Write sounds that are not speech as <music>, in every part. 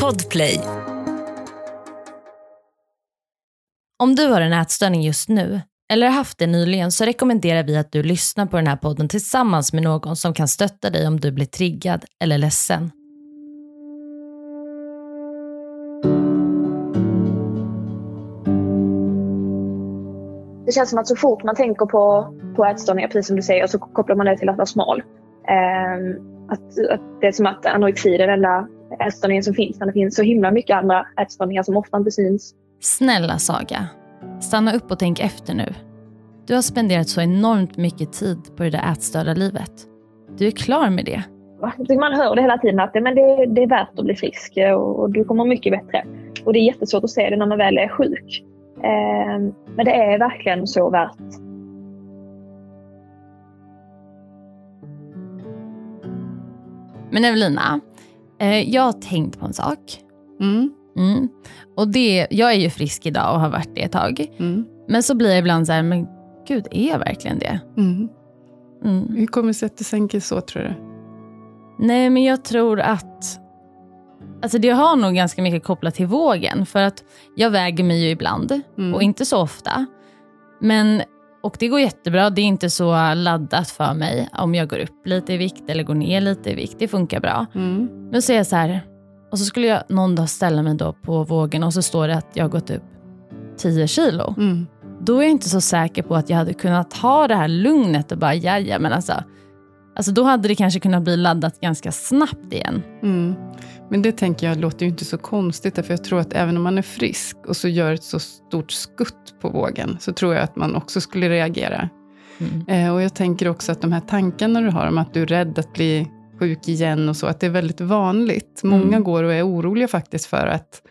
Podplay. Om du har en ätstörning just nu, eller haft det nyligen, så rekommenderar vi att du lyssnar på den här podden tillsammans med någon som kan stötta dig om du blir triggad eller ledsen. Det känns som att så fort man tänker på, på ätstörningar, precis som du säger, så kopplar man det till att vara smal. Um, att, att det är som att anorexi är den enda ätstörningen som finns. Men det finns så himla mycket andra ätstörningar som ofta inte syns. Snälla Saga, stanna upp och tänk efter nu. Du har spenderat så enormt mycket tid på det där ätstörda livet. Du är klar med det. Man hör det hela tiden att men det, det är värt att bli frisk och, och du kommer mycket bättre. Och det är jättesvårt att se det när man väl är sjuk. Ehm, men det är verkligen så värt. Men Evelina, eh, jag har tänkt på en sak. Mm. Mm. Och det, jag är ju frisk idag och har varit det ett tag. Mm. Men så blir jag ibland så här, men gud, är jag verkligen det? Mm. Mm. Hur kommer det sig att du tänker så, tror du? Nej, men jag tror att... Alltså det har nog ganska mycket kopplat till vågen. För att jag väger mig ju ibland Mm. och inte så ofta. Men, och det går jättebra. Det är inte så laddat för mig om jag går upp lite i vikt eller går ner lite i vikt. Det funkar bra. Mm. Men så är jag så här, och så skulle jag någon dag ställa mig då på vågen och så står det att jag har gått upp 10 kilo. Mm. Då är jag inte så säker på att jag hade kunnat ha det här lugnet och bara, jaja, men alltså. Alltså då hade det kanske kunnat bli laddat ganska snabbt igen. Mm. Men det tänker jag låter ju inte så konstigt, för jag tror att även om man är frisk och så gör ett så stort skutt på vågen, så tror jag att man också skulle reagera. Mm. Eh, och jag tänker också att de här tankarna du har om att du är rädd att bli sjuk igen och så, att det är väldigt vanligt. Många Mm. går och är oroliga faktiskt för att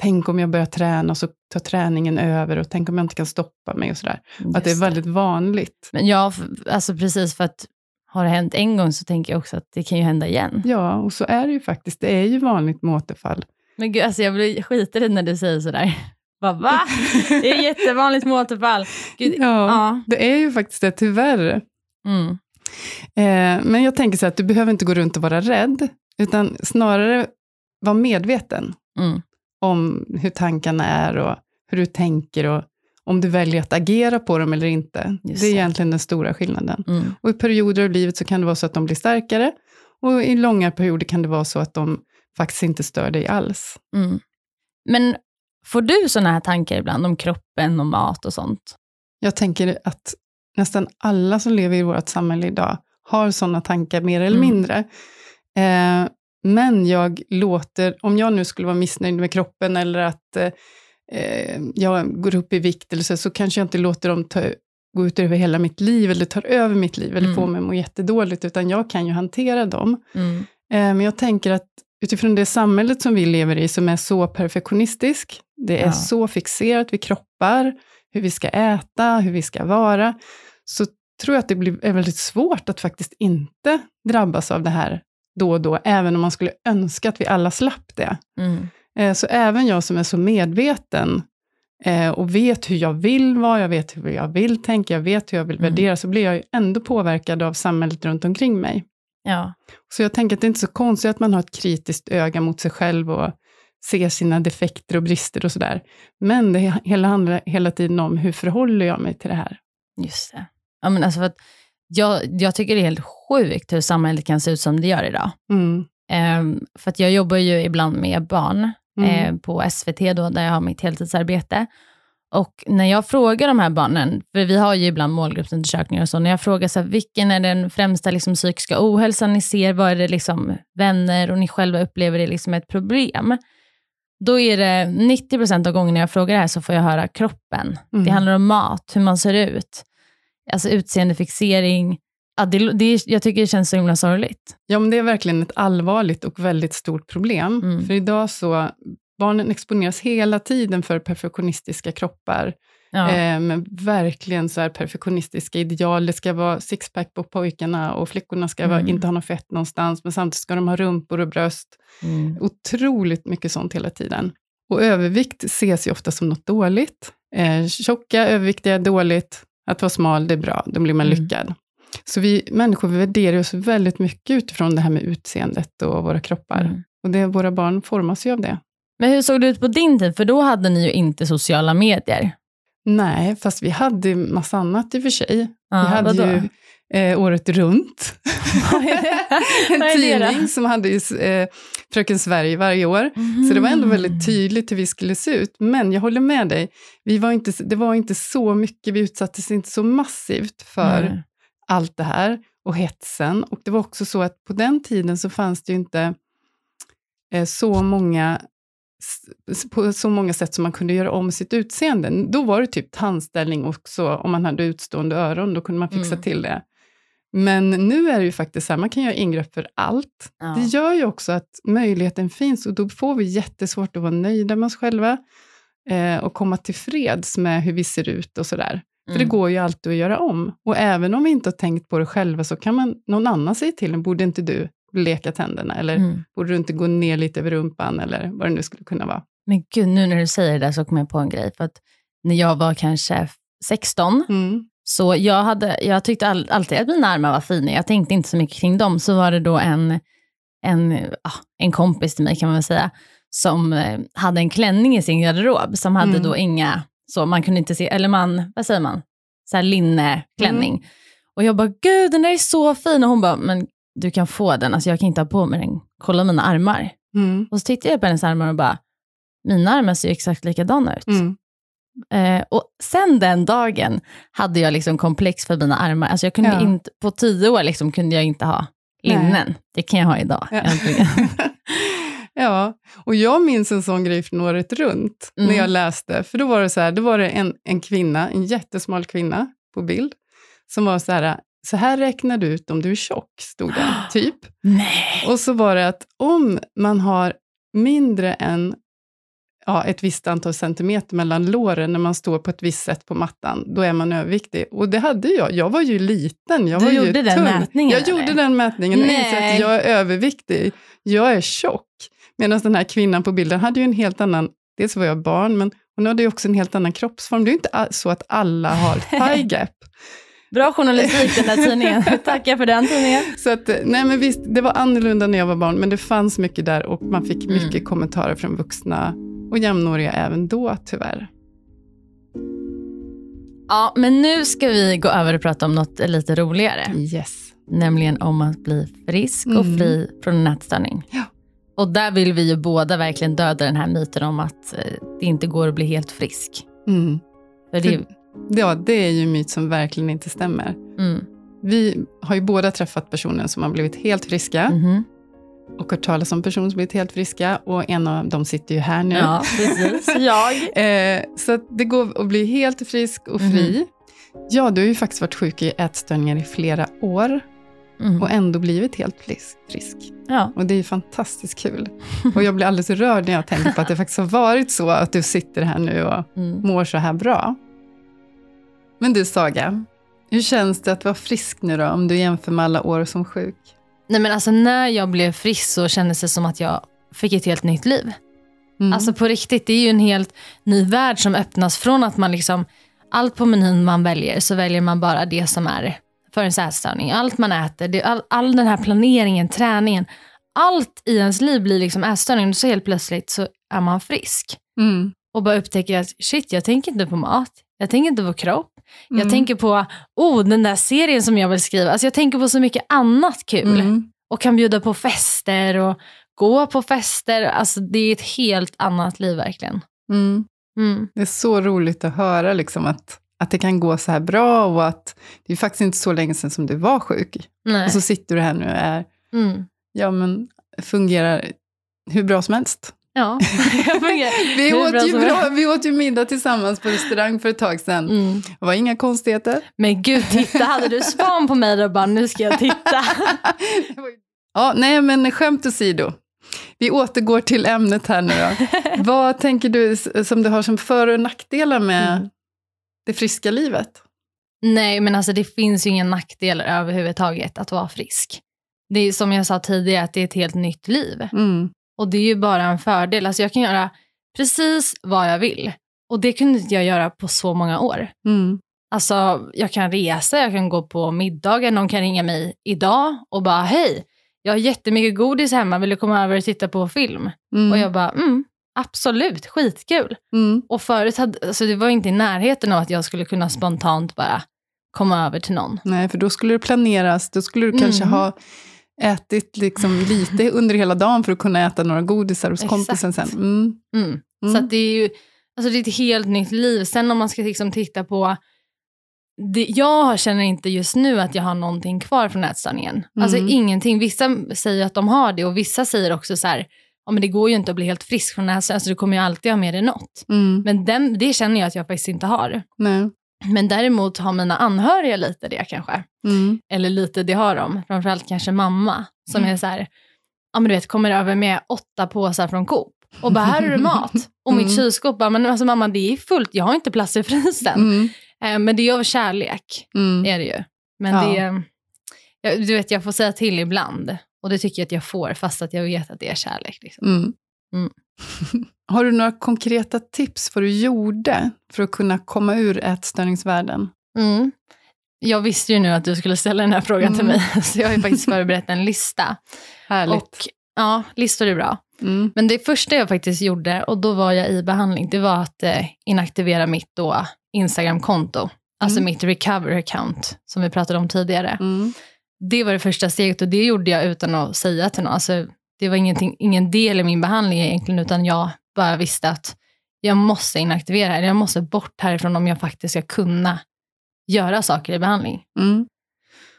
tänk om jag börjar träna och så tar träningen över och tänk om jag inte kan stoppa mig och sådär. Att det är väldigt vanligt. Men ja, alltså precis för att har det hänt en gång så tänker jag också att det kan ju hända igen. Ja, och så är det ju faktiskt. Det är ju vanligt med återfall. Men gud, alltså jag blir skiträdd när du säger sådär. Bara, va? Det är jättevanligt med återfall. Gud, Ja, ja. det är ju faktiskt det, tyvärr. Mm. Eh, men jag tänker så att du behöver inte gå runt och vara rädd, utan snarare vara medveten Mm. om hur tankarna är och hur du tänker och om du väljer att agera på dem eller inte. Just det är det. egentligen den stora skillnaden. Mm. Och i perioder av livet så kan det vara så att de blir starkare och i långa perioder kan det vara så att de faktiskt inte stör dig alls. Mm. Men får du sådana här tankar ibland om kroppen och mat och sånt? Jag tänker att nästan alla som lever i vårt samhälle idag har sådana tankar mer eller Mm. mindre. Eh, men jag låter, om jag nu skulle vara missnöjd med kroppen eller att eh, eh, jag går upp i vikt eller så, så kanske jag inte låter dem ta, gå ut över hela mitt liv eller tar över mitt liv eller Mm. får mig att må jättedåligt, utan jag kan ju hantera dem. Mm. Eh, Men jag tänker att utifrån det samhället som vi lever i, som är så perfektionistisk, det är Ja. så fixerat vid kroppar, hur vi ska äta, hur vi ska vara, så tror jag att det blir, är väldigt svårt att faktiskt inte drabbas av det här då och då, även om man skulle önska att vi alla slapp det. Mm. Eh, Så även jag som är så medveten eh, och vet hur jag vill vara, jag vet hur jag vill tänka, jag vet hur jag vill Mm. värdera, så blir jag ju ändå påverkad av samhället runt omkring mig. Ja. Så jag tänker att det är inte så konstigt att man har ett kritiskt öga mot sig själv och ser sina defekter och brister och sådär. Men det hela handlar hela tiden om hur förhåller jag mig till det här? Just det. Ja, men alltså för att jag, jag tycker det är helt sjukt hur samhället kan se ut som det gör idag. Mm. Ehm, för att jag jobbar ju ibland med barn Mm. eh, på SVT då, där jag har mitt heltidsarbete. Och när jag frågar de här barnen, för vi har ju ibland målgruppsundersökningar och så, när jag frågar så här, vilken är den främsta liksom, psykiska ohälsan ni ser, vad är det liksom vänner och ni själva upplever det liksom ett problem? Då är det 90% av gångerna jag frågar det här så får jag höra kroppen. Mm. Det handlar om mat, hur man ser ut, alltså utseendefixering. Ja, det, det, jag tycker det känns så himla sorgligt. Ja, men det är verkligen ett allvarligt och väldigt stort problem. Mm. För idag så, barnen exponeras hela tiden för perfektionistiska kroppar. Ja. Eh, med verkligen så här perfektionistiska ideal. Det ska vara sixpack på pojkarna och flickorna ska vara, Mm. inte ha något fett någonstans, men samtidigt ska de ha rumpor och bröst. Mm. Otroligt mycket sånt hela tiden. Och övervikt ses ju ofta som något dåligt. Eh, tjocka, överviktiga dåligt. Att vara smal, det är bra. Då blir man Mm. lyckad. Så vi människor värderar oss väldigt mycket utifrån det här med utseendet och våra kroppar. Mm. Och det, våra barn formas ju av det. Men hur såg det ut på din tid? För då hade ni ju inte sociala medier. Nej, fast vi hade massa annat i och för sig. Ja, vi hade vadå? ju eh, Året runt. En <laughs> tidning som hade ju, eh, Fröken Sverige varje år. Så det var ändå Mm. väldigt tydligt hur vi skulle se ut. Men jag håller med dig, vi var inte, det var inte så mycket, vi utsattes inte så massivt för Nej. Allt det här och hetsen. Och det var också så att på den tiden så fanns det ju inte eh, så många på så många sätt som man kunde göra om sitt utseende. Då var det typ tandställning också, om man hade utstående öron, då kunde man fixa Mm. till det. Men nu är det ju faktiskt så här, man kan göra ingrepp för allt. Ja. Det gör ju också att möjligheten finns och då får vi jättesvårt att vara nöjda med oss själva eh, och komma till freds med hur vi ser ut och sådär. För det Mm. går ju alltid att göra om. Och även om vi inte har tänkt på det själva så kan man, någon annan säga till en, borde inte du leka tänderna? Eller Mm. borde du inte gå ner lite över rumpan? Eller vad det nu skulle kunna vara. Men gud, nu när du säger det där så kom jag på en grej. För att när jag var kanske 16, Mm. så jag, hade, jag tyckte all, alltid att mina armar var fina. Jag tänkte inte så mycket kring dem. Så var det då en, en, ah, en kompis till mig kan man väl säga, som eh, hade en klänning i sin garderob som hade Mm. då inga, så man kunde inte se, eller man, vad säger man, så här linneklänning. Mm. Och jag bara, gud den där är så fin. Och hon bara, men du kan få den, alltså jag kan inte ha på mig den. Kolla mina armar. Mm. Och så tittade jag på hennes armar och bara, mina armar ser ju exakt likadana ut. Mm. Eh, och sen den dagen hade jag liksom komplex för mina armar. Alltså jag kunde Ja. inte, på tio år liksom kunde jag inte ha linnen. Det kan jag ha idag. Ja. <laughs> ja, och jag minns en sån grej från året runt, Mm. när jag läste. För då var det så här, då var det en, en kvinna, en jättesmal kvinna på bild, som var så här, så här räknar du ut om du är tjock, stod det, <gasps> typ. Nej. Och så var det att om man har mindre än ja, ett visst antal centimeter mellan låren när man står på ett visst sätt på mattan, då är man överviktig. Och det hade jag. Jag var ju liten. Jag Du var ju gjorde den tung. mätningen, Jag eller? gjorde den mätningen och insåg att jag är överviktig. Jag är tjock. Medan den här kvinnan på bilden hade ju en helt annan, dels var jag barn, men hon hade ju också en helt annan kroppsform. Det är ju inte så att alla har <laughs> thigh gap. Bra journalistik den där tidningen. <laughs> Tackar för den tidningen. Så att, nej men visst, det var annorlunda när jag var barn, men det fanns mycket där och man fick Mm. mycket kommentarer från vuxna och jämnåriga även då, tyvärr. Ja, men nu ska vi gå över och prata om något lite roligare. Yes. Nämligen om att bli frisk och Mm. fri från en ätstörning. Ja. Och där vill vi ju båda verkligen döda den här myten om att eh, det inte går att bli helt frisk. Mm. För det, Ja, det är ju en myt som verkligen inte stämmer. mm, Vi har ju båda träffat personer som har blivit helt friska mhm. och hört talas om personer som blivit helt friska och en av dem sitter ju här nu. Ja, precis. <laughs> Jag. Eh, så det går att bli helt frisk och fri. Ja, du har ju faktiskt varit sjuk i ätstörningar i flera år Mm. och ändå blivit helt frisk. Ja. Och det är ju fantastiskt kul. Och jag blir alldeles rörd när jag tänker på att det faktiskt har varit så att du sitter här nu och Mm. mår så här bra. Men du Saga, hur känns det att vara frisk nu då, om du jämför med alla år som sjuk? Nej, men alltså, när jag blev frisk så kändes det som att jag fick ett helt nytt liv. Mm. Alltså på riktigt, det är ju en helt ny värld som öppnas från att man liksom, allt på menyn man väljer så väljer man bara det som är för en ätstörning. Allt man äter, det, all, all den här planeringen, träningen, allt i ens liv blir liksom ätstörning. Och så helt plötsligt så är man frisk. Mm. Och bara upptäcker att shit, jag tänker inte på mat. Jag tänker inte på kropp. Jag Mm. tänker på, oh, den där serien som jag vill skriva. Alltså jag tänker på så mycket annat kul. Mm. Och kan bjuda på fester och gå på fester. Alltså det är ett helt annat liv verkligen. Mm. Mm. Det är så roligt att höra liksom att, att det kan gå så här bra och att det är faktiskt inte så länge sedan som du var sjuk. Nej. Och så sitter du här nu och är, Mm. ja men fungerar hur bra som helst. Ja. <laughs> Vi bra åt, ju bra, vi åt ju middag tillsammans på restaurang för ett tag sedan. Mm. Det var inga konstigheter. Men gud, titta, hade du span på mig då bara, nu ska jag titta. <laughs> Ja, nej men skämt åsido. Vi återgår till ämnet här nu då. <laughs> Vad tänker du som du har som för och nackdelar med Mm. Det friska livet? Nej, men alltså det finns ju inga nackdelar överhuvudtaget att vara frisk. Det är som jag sa tidigare, att det är ett helt nytt liv. Mm. Och det är ju bara en fördel. Alltså jag kan göra precis vad jag vill. Och det kunde inte jag göra på så många år. Mm. Alltså jag kan resa, jag kan gå på middagar, någon kan ringa mig idag och bara hej, jag har jättemycket godis hemma, vill du komma över och titta på film? Mm. Och jag bara, mm, absolut, skitkul. mm. Och förut hade, alltså det var inte i närheten av att jag skulle kunna spontant bara komma över till någon. Nej, för då skulle det planeras. Då skulle du kanske Mm. ha ätit liksom lite under hela dagen för att kunna äta några godisar hos Exakt. kompisen sen. Mm. Mm. Mm. Så det är ju alltså det är ett helt nytt liv. Sen om man ska liksom titta på det, jag känner inte just nu att jag har någonting kvar från ätstörningen. Alltså Mm. ingenting. Vissa säger att de har det och vissa säger också så här, ja men det går ju inte att bli helt frisk från ätstörning, alltså du kommer ju alltid ha med dig något. Mm. Men den, det känner jag att jag faktiskt inte har. Nej. Men däremot har mina anhöriga lite det kanske. Mm. Eller lite, det har de. Framförallt kanske mamma som Mm. är så här, ja men du vet, kommer över med åtta påsar från Coop och bara här är det mat. <laughs> Och mitt Mm. kylskåp bara, men alltså mamma det är fullt, jag har inte plats i frysen. Mm. Eh, men det är av kärlek, Mm. är det ju. Men Ja. det, jag, du vet jag får säga till ibland. Och det tycker jag att jag får, fast att jag vet att det är kärlek. Liksom. Mm. Mm. <laughs> Har du några konkreta tips vad du gjorde för att kunna komma ur ätstörningsvärlden? Mm. Jag visste ju nu att du skulle ställa den här frågan till Mm. mig, <laughs> så jag har ju faktiskt förberett en lista. Härligt. Och ja, listor är bra. Mm. Men det första jag faktiskt gjorde, och då var jag i behandling, det var att eh, inaktivera mitt då Instagram-konto. Alltså Mm. mitt recovery account, som vi pratade om tidigare. Det var det första steget och det gjorde jag utan att säga till någon. Alltså, det var ingen del i min behandling egentligen, utan jag bara visste att jag måste inaktivera det. Jag måste bort härifrån om jag faktiskt ska kunna göra saker i behandling. Mm.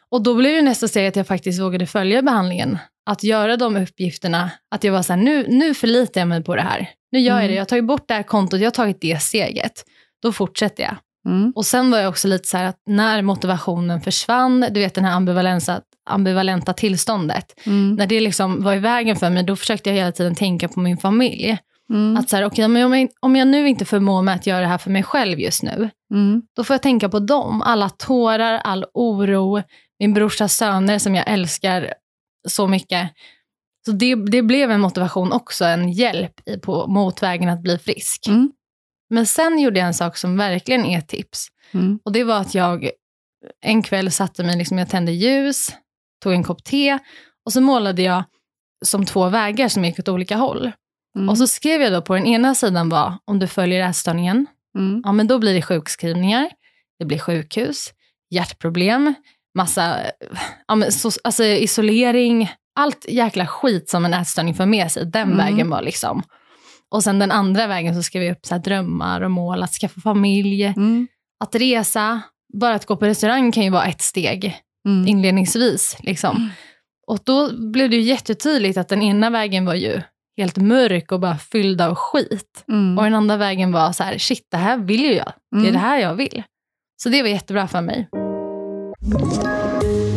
Och då blev det nästa steg att jag faktiskt vågade följa behandlingen. Att göra de uppgifterna, att jag var så här, nu, nu förlitar jag mig på det här. Nu gör jag Mm. det, jag har tagit bort det här kontot, jag har tagit det steget. Då fortsätter jag. Mm. Och sen var jag också lite så här att när motivationen försvann, du vet den här ambivalensa, ambivalenta tillståndet, Mm. när det liksom var i vägen för mig, då försökte jag hela tiden tänka på min familj. Mm. Att så här, okej, men om, jag, om jag nu inte förmår med att göra det här för mig själv just nu, Mm. då får jag tänka på dem. Alla tårar, all oro, min brorsas söner som jag älskar så mycket. Så det, det blev en motivation också, en hjälp i, på, mot vägen att bli frisk. Men sen gjorde jag en sak som verkligen är tips. Mm. Och det var att jag en kväll satte mig, liksom, jag tände ljus, tog en kopp te och så målade jag som två vägar som gick åt olika håll. Mm. Och så skrev jag då på den ena sidan var, om du följer ätstörningen, Mm. ja men då blir det sjukskrivningar, det blir sjukhus, hjärtproblem, massa ja, men så, alltså isolering, allt jäkla skit som en ätstörning för med sig, den Mm. vägen var liksom. Och sen den andra vägen så skrev jag upp så drömmar och mål, att skaffa familj, Mm. att resa, bara att gå på restaurang kan ju vara ett steg Mm. inledningsvis. Liksom. Och då blev det ju jättetydligt att den ena vägen var ju helt mörk och bara fylld av skit. Mm. Och den andra vägen var så här, shit det här vill ju jag. Det är Mm. det här jag vill. Så det var jättebra för mig.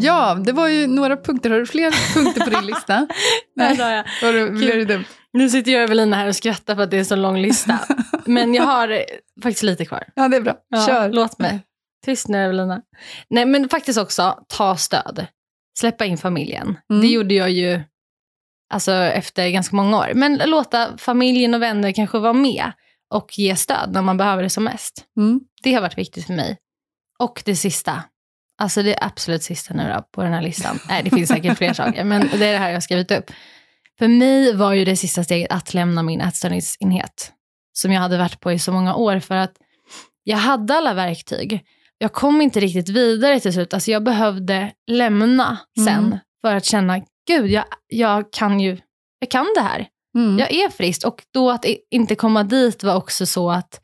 Ja, det var ju några punkter. Har du fler punkter på din lista? <laughs> Nej. sa jag. Var det, blev det dumt? Nu sitter jag och Evelina här och skrattar för att det är så lång lista. <laughs> Men jag har eh, faktiskt lite kvar. Ja, det är bra. Ja, Kör. Låt mig. Tyst nu Evelina. Nej men faktiskt också ta stöd. Släppa in familjen. Mm. Det gjorde jag ju alltså, efter ganska många år. Men låta familjen och vänner kanske vara med och ge stöd när man behöver det som mest. Mm. Det har varit viktigt för mig. Och det sista. Alltså det absolut sista nu då på den här listan. Nej, det finns säkert fler saker, men det är det här jag har skrivit upp. För mig var ju det sista steget att lämna min ätstörningsenhet. Som jag hade varit på i så många år för att jag hade alla verktyg. Jag kom inte riktigt vidare till slut. Alltså jag behövde lämna sen Mm. för att känna, gud, jag, jag kan ju, jag kan det här. Mm. Jag är frisk. Och då att inte komma dit var också så att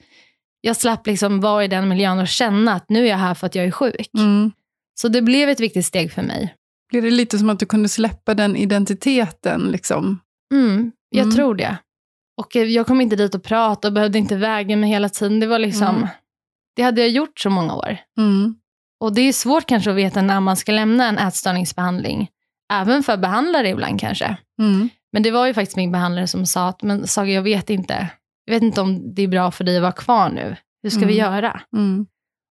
jag slapp liksom vara i den miljön och känna att nu är jag här för att jag är sjuk. Mm. Så det blev ett viktigt steg för mig. Blir det lite som att du kunde släppa den identiteten? Liksom? Mm, jag Mm. tror det. Och eh, jag kom inte dit och prata och behövde inte väga mig hela tiden. Det var liksom, Mm. det hade jag gjort så många år. Mm. Och det är svårt kanske att veta när man ska lämna en ätstörningsbehandling. även för behandlare ibland kanske. Mm. Men det var ju faktiskt min behandlare som sa att, men Saga jag vet inte, jag vet inte om det är bra för dig att vara kvar nu. Hur ska vi Mm. göra? Mm.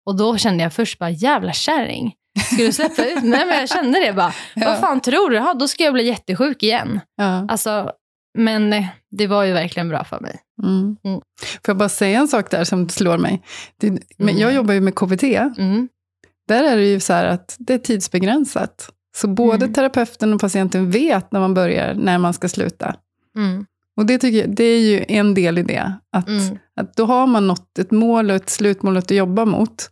Och då kände jag först bara, jävla kärring. Ska du släppa ut? Nej men jag kände det bara. Vad fan tror du? Ja, då ska jag bli jättesjuk igen. Ja. Alltså, men eh, det var ju verkligen bra för mig. Mm. Mm. Får jag bara säga en sak där som slår mig? Det, men Mm. jag jobbar ju med KBT. Mm. Där är det ju så här att det är tidsbegränsat. Så både Mm. terapeuten och patienten vet när man börjar, när man ska sluta. Mm. Och det, tycker jag, det är ju en del i det. Att, Mm. att då har man nått ett mål och ett slutmål att jobba mot.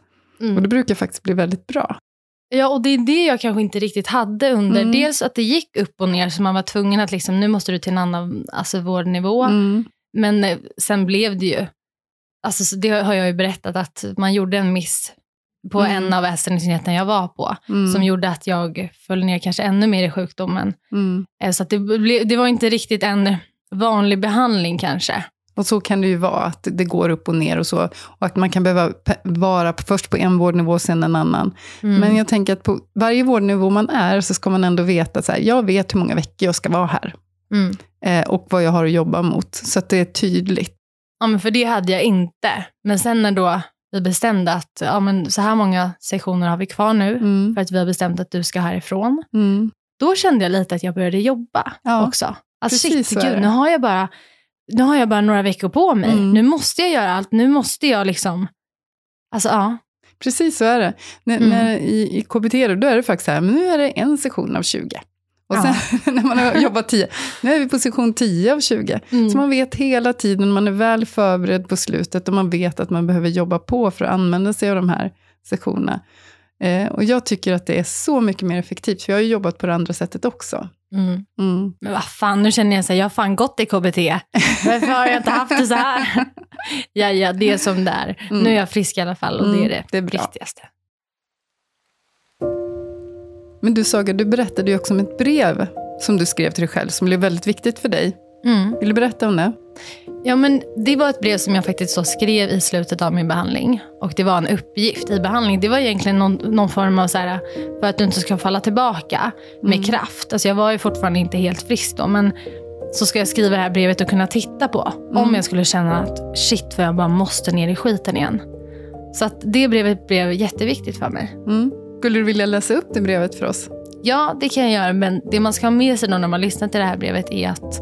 Och det brukar faktiskt bli väldigt bra. Ja, och det är det jag kanske inte riktigt hade under. Mm. Dels att det gick upp och ner, så man var tvungen att liksom, nu måste du till en annan alltså, vårdnivå. Mm. Men eh, sen blev det ju, alltså, så det har jag ju berättat, att man gjorde en miss på Mm. en av ätstörningsenheterna jag var på, Mm. som gjorde att jag föll ner kanske ännu mer i sjukdomen. Mm. Eh, Så att det, ble, det var inte riktigt en vanlig behandling kanske. Och så kan det ju vara, att det går upp och ner och så. Och att man kan behöva vara först på en vårdnivå och sen en annan. Mm. Men jag tänker att på varje vårdnivå man är, så ska man ändå veta, så här, jag vet hur många veckor jag ska vara här. Mm. Eh, och vad jag har att jobba mot. Så att det är tydligt. Ja, men för det hade jag inte. Men sen när då vi bestämde att ja, men så här många sektioner har vi kvar nu, Mm. för att vi har bestämt att du ska härifrån. Mm. Då kände jag lite att jag började jobba Ja, också. Precis shit, gud, nu har jag bara nu har jag bara några veckor på mig. Mm. Nu måste jag göra allt. Nu måste jag liksom... Alltså ja. Precis så är det. När, Mm. när, i, I KBT då, är det faktiskt så här, men nu är det en sektion av 20. Och Ja. sen <laughs> när man har jobbat 10, nu är vi på sektion 10 av 20. Mm. Så man vet hela tiden, man är väl förberedd på slutet och man vet att man behöver jobba på för att använda sig av de här sektionerna. Eh, och jag tycker att det är så mycket mer effektivt, för jag har ju jobbat på det andra sättet också. Mm. Mm. Men vad fan, nu känner jag så här, jag har fan gått i KBT. Varför har jag inte haft det så här? <laughs> ja, ja, det är som det är. Mm. Nu är jag frisk i alla fall och det Mm, är det, det är bra. viktigaste. Men du Saga, du berättade ju också om ett brev som du skrev till dig själv, som blev väldigt viktigt för dig. Mm. Vill du berätta om det? Ja, men det var ett brev som jag faktiskt så skrev i slutet av min behandling. Och det var en uppgift i behandling. Det var egentligen någon, någon form av så här, för att du inte ska falla tillbaka med Mm. kraft. Alltså jag var ju fortfarande inte helt frisk då, men så ska jag skriva det här brevet och kunna titta på. Om Mm. jag skulle känna att shit, för jag bara måste ner i skiten igen. Så att det brevet blev jätteviktigt för mig. Mm. Skulle du vilja läsa upp det brevet för oss? Ja, det kan jag göra. Men det man ska ha med sig när man lyssnar till det här brevet är att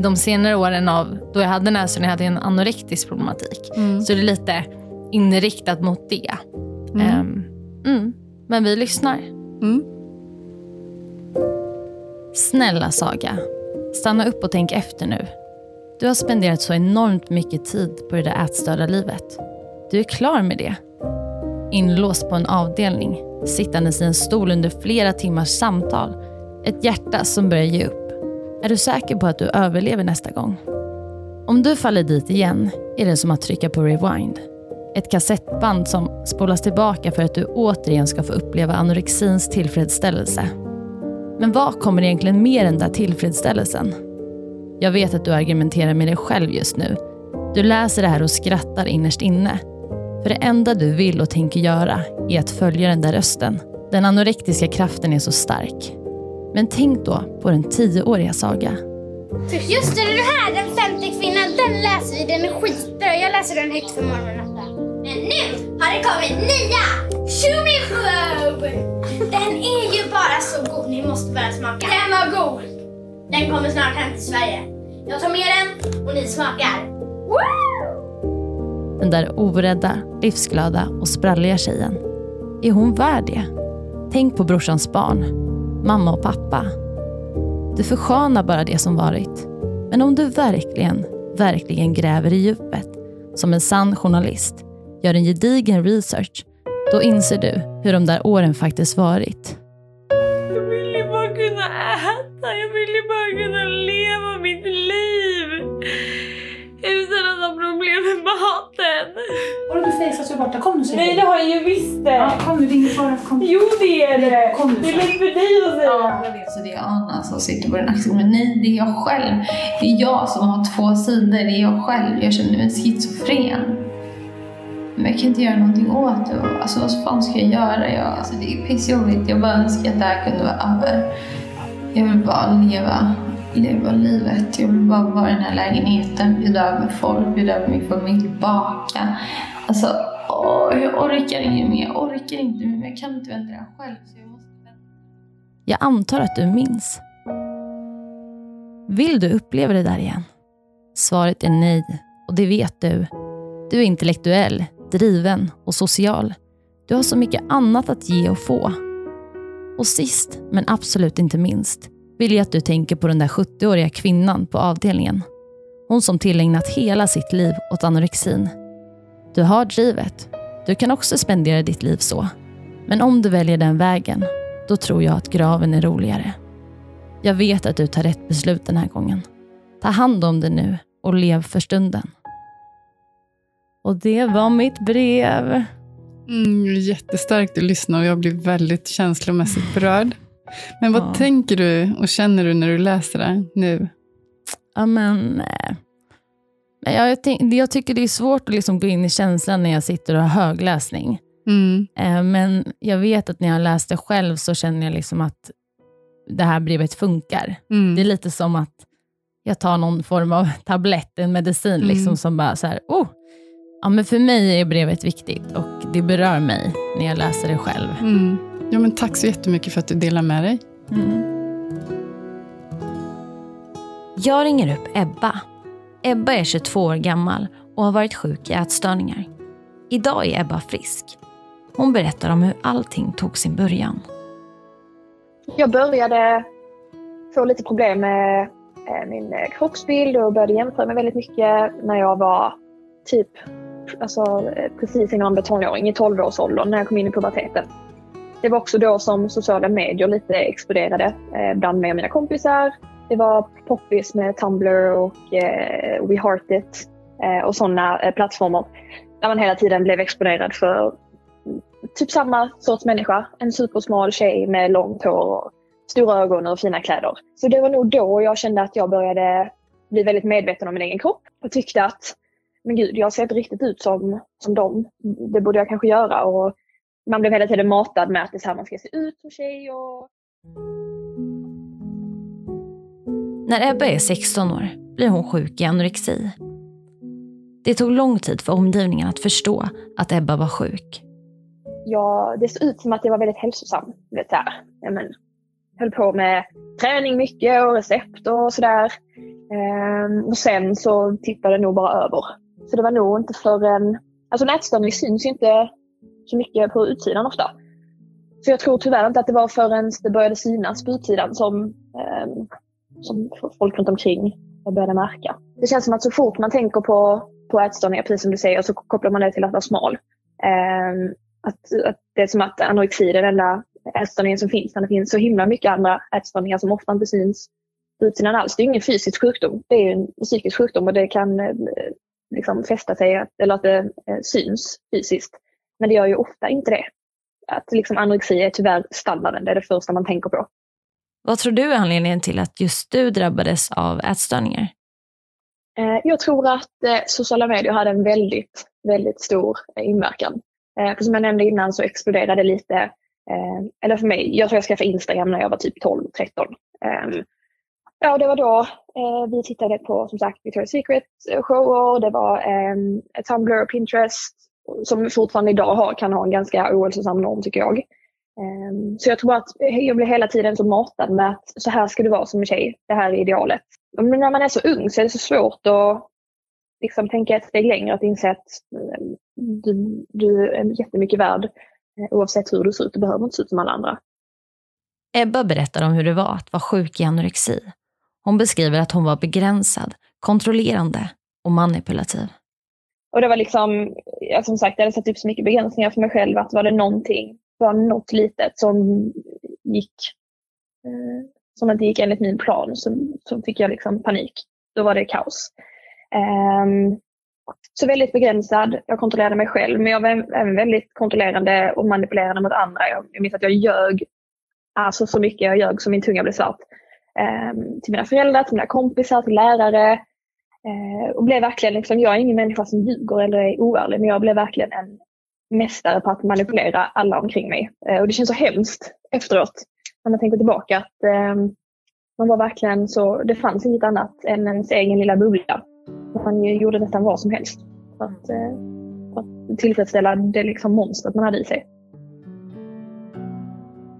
de senare åren av då jag hade näsan, jag hade en anorektisk problematik. Mm. Så det är lite inriktat mot det. Mm. Mm. Men vi lyssnar. Mm. Snälla Saga, stanna upp och tänk efter nu. Du har spenderat så enormt mycket tid på det där ätstörda livet. Du är klar med det. Inlåst på en avdelning, sittandes i en stol under flera timmars samtal. Ett hjärta som börjar ge upp. Är du säker på att du överlever nästa gång? Om du faller dit igen är det som att trycka på rewind. Ett kassettband som spolas tillbaka för att du återigen ska få uppleva anorexins tillfredsställelse. Men vad kommer egentligen med den där tillfredsställelsen? Jag vet att du argumenterar med dig själv just nu. Du läser det här och skrattar innerst inne. För det enda du vill och tänker göra är att följa den där rösten. Den anorektiska kraften är så stark. Men tänk då på den tioåriga Saga. Just det, det här, den femte kvinnan, den läser vi. Den är skitbra. Jag läser den högt för morgonen. Men nu har det kommit nya Show! Den är ju bara så god. Ni måste bara smaka. Den var god. Den kommer snart hem till Sverige. Jag tar med den och ni smakar. Woo! Den där orädda, livsglada och spralliga tjejen. Är hon värd det? Tänk på brorsans barn, mamma och pappa. Du förskönar bara det som varit. Men om du verkligen, verkligen gräver i djupet, som en sann journalist, gör en gedigen research, då inser du hur de där åren faktiskt varit. Jag vill ju bara kunna äta. Jag vill ju bara kunna leva mitt liv. Maten. Har du fejsat så borta? Kom nu Nej, det har jag ju visst det. Ja, kom nu, det är ingen fara. Kom. Jo, det är det. Kom nu, Det är så. lätt för dig att säga. jag vet. Så det är Anna som sitter på den axeln. Men nej, det är jag själv. Det är jag som har två sidor. Det är jag själv. Jag känner mig schizofren. Men jag kan inte göra någonting åt det. Alltså vad fan ska jag göra? Jag, alltså, det är pissjobbigt. Jag bara önskar att det här kunde vara över. Jag vill bara leva, leva livet. Jag vill bara vara i den här lägenheten, bjuda över folk, bjuda över min familj, baka. Alltså, åh, jag orkar inget mer. Jag orkar inte mer. Jag kan inte vänta det själv. Så jag, måste... Jag antar att du minns. Vill du uppleva det där igen? Svaret är nej och det vet du. Du är intellektuell, driven och social. Du har så mycket annat att ge och få. Och sist, men absolut inte minst, vill jag att du tänker på den där 70-åriga kvinnan på avdelningen. Hon som tillägnat hela sitt liv åt anorexin. Du har drivet. Du kan också spendera ditt liv så. Men om du väljer den vägen, då tror jag att graven är roligare. Jag vet att du tar rätt beslut den här gången. Ta hand om det nu och lev för stunden. Och det var mitt brev. Mm, jättestarkt att lyssna och jag blir väldigt känslomässigt berörd. Men vad Ja. tänker du och känner du när du läser det nu? Ja, men... eh, men Jag, tänk, jag tycker det är svårt att liksom gå in i känslan när jag sitter och har högläsning. Mm. Eh, Men jag vet att när jag läste själv så känner jag liksom att det här brevet funkar. Mm. Det är lite som att jag tar någon form av <laughs> tablett, en medicin, Mm. liksom, som bara så här, oh, ja, men för mig är brevet viktigt och det berör mig när jag läser det själv. Mm. Ja, men tack så jättemycket för att du delar med dig. Jag ringer upp Ebba. Ebba är 22 år gammal och har varit sjuk i ätstörningar. Idag är Ebba frisk. Hon berättar om hur allting tog sin början. Jag började få lite problem med eh, min eh, kroppsbild och började jämföra mig väldigt mycket när jag var typ alltså, eh, precis innan jag blev tonåring, i 12-årsåldern, när jag kom in i puberteten. Det var också då som sociala medier lite exploderade eh, bland mig och mina kompisar. Det var poppis med Tumblr och eh, We Heart It eh, och sådana eh, plattformar där man hela tiden blev exponerad för typ samma sorts människa. En supersmal tjej med långt hår och stora ögon och fina kläder. Så det var nog då jag kände att jag började bli väldigt medveten om min egen kropp och tyckte att men gud, jag ser inte riktigt ut som, som dem. Det borde jag kanske göra. Och man blev hela tiden matad med att det är så här man ska se ut som tjej. Och... När Ebba är 16 år blir hon sjuk i anorexi. Det tog lång tid för omgivningen att förstå att Ebba var sjuk. jag, det såg ut som att jag var väldigt hälsosam. du Vet, så här. Ja, men, höll på med träning mycket och recept och sådär. Ehm, och sen så tippade det nog bara över. Så det var nog inte förrän... Alltså en ätstörning syns ju inte så mycket på utsidan ofta. Så jag tror tyvärr inte att det var förrän det började synas på utsidan som, eh, som folk runt omkring började märka. Det känns som att så fort man tänker på, på ätstörningar, precis som du säger, så kopplar man det till att vara smal. Eh, att, att det är som att anorexi är den enda ätstörningen som finns. När det finns så himla mycket andra ätstörningar som ofta inte syns på utsidan alls. Det är ingen fysisk sjukdom. Det är en psykisk sjukdom och det kan eh, liksom fästa sig, eller att det eh, syns fysiskt. Men det gör ju ofta inte det. Att liksom anorexi är tyvärr standarden, det är det första man tänker på. Vad tror du är anledningen till att just du drabbades av ätstörningar? Eh, Jag tror att eh, sociala medier hade en väldigt, väldigt stor eh, inverkan. För som jag nämnde innan så exploderade det lite, eller för mig, jag tror jag skaffade Instagram när jag var typ 12-13. Ehm, Ja, det var då vi tittade på som sagt Victoria's Secret eh, shower, det var eh, Tumblr och Pinterest som fortfarande idag har, kan ha en ganska ohälsosam norm tycker jag. Ehm, så jag tror att jag blir hela tiden så matad med att så här ska du vara som en tjej, det här är idealet. Men när man är så ung så är det så svårt att liksom tänka ett steg längre, att inse att ehm, du, du är jättemycket värd eh, oavsett hur du ser ut. Du behöver inte se ut som alla andra. Ebba berättar om hur det var att vara sjuk i anorexi. Hon beskriver att hon var begränsad, kontrollerande och manipulativ. Och det var liksom, jag som sagt, jag hade satt upp så mycket begränsningar för mig själv att var det någonting, var något litet som gick, eh, som inte gick enligt min plan så, så fick jag liksom panik. Då var det kaos. Ehm, så väldigt begränsad, jag kontrollerade mig själv men jag var även väldigt kontrollerande och manipulerande mot andra. Jag, jag minns att jag ljög alltså så mycket, jag ljög så min tunga blev svart. Ehm, till mina föräldrar, till mina kompisar, till lärare. Eh, och blev verkligen, liksom, jag är ingen människa som ljuger eller är oärlig, men jag blev verkligen en mästare på att manipulera alla omkring mig. Eh, och det känns så hemskt efteråt, när man tänker tillbaka, att, eh, Man var verkligen så, det fanns inget annat än ens egen lilla bubbla. Man gjorde nästan vad som helst för att, eh, för att tillfredsställa det liksom monstret man hade i sig.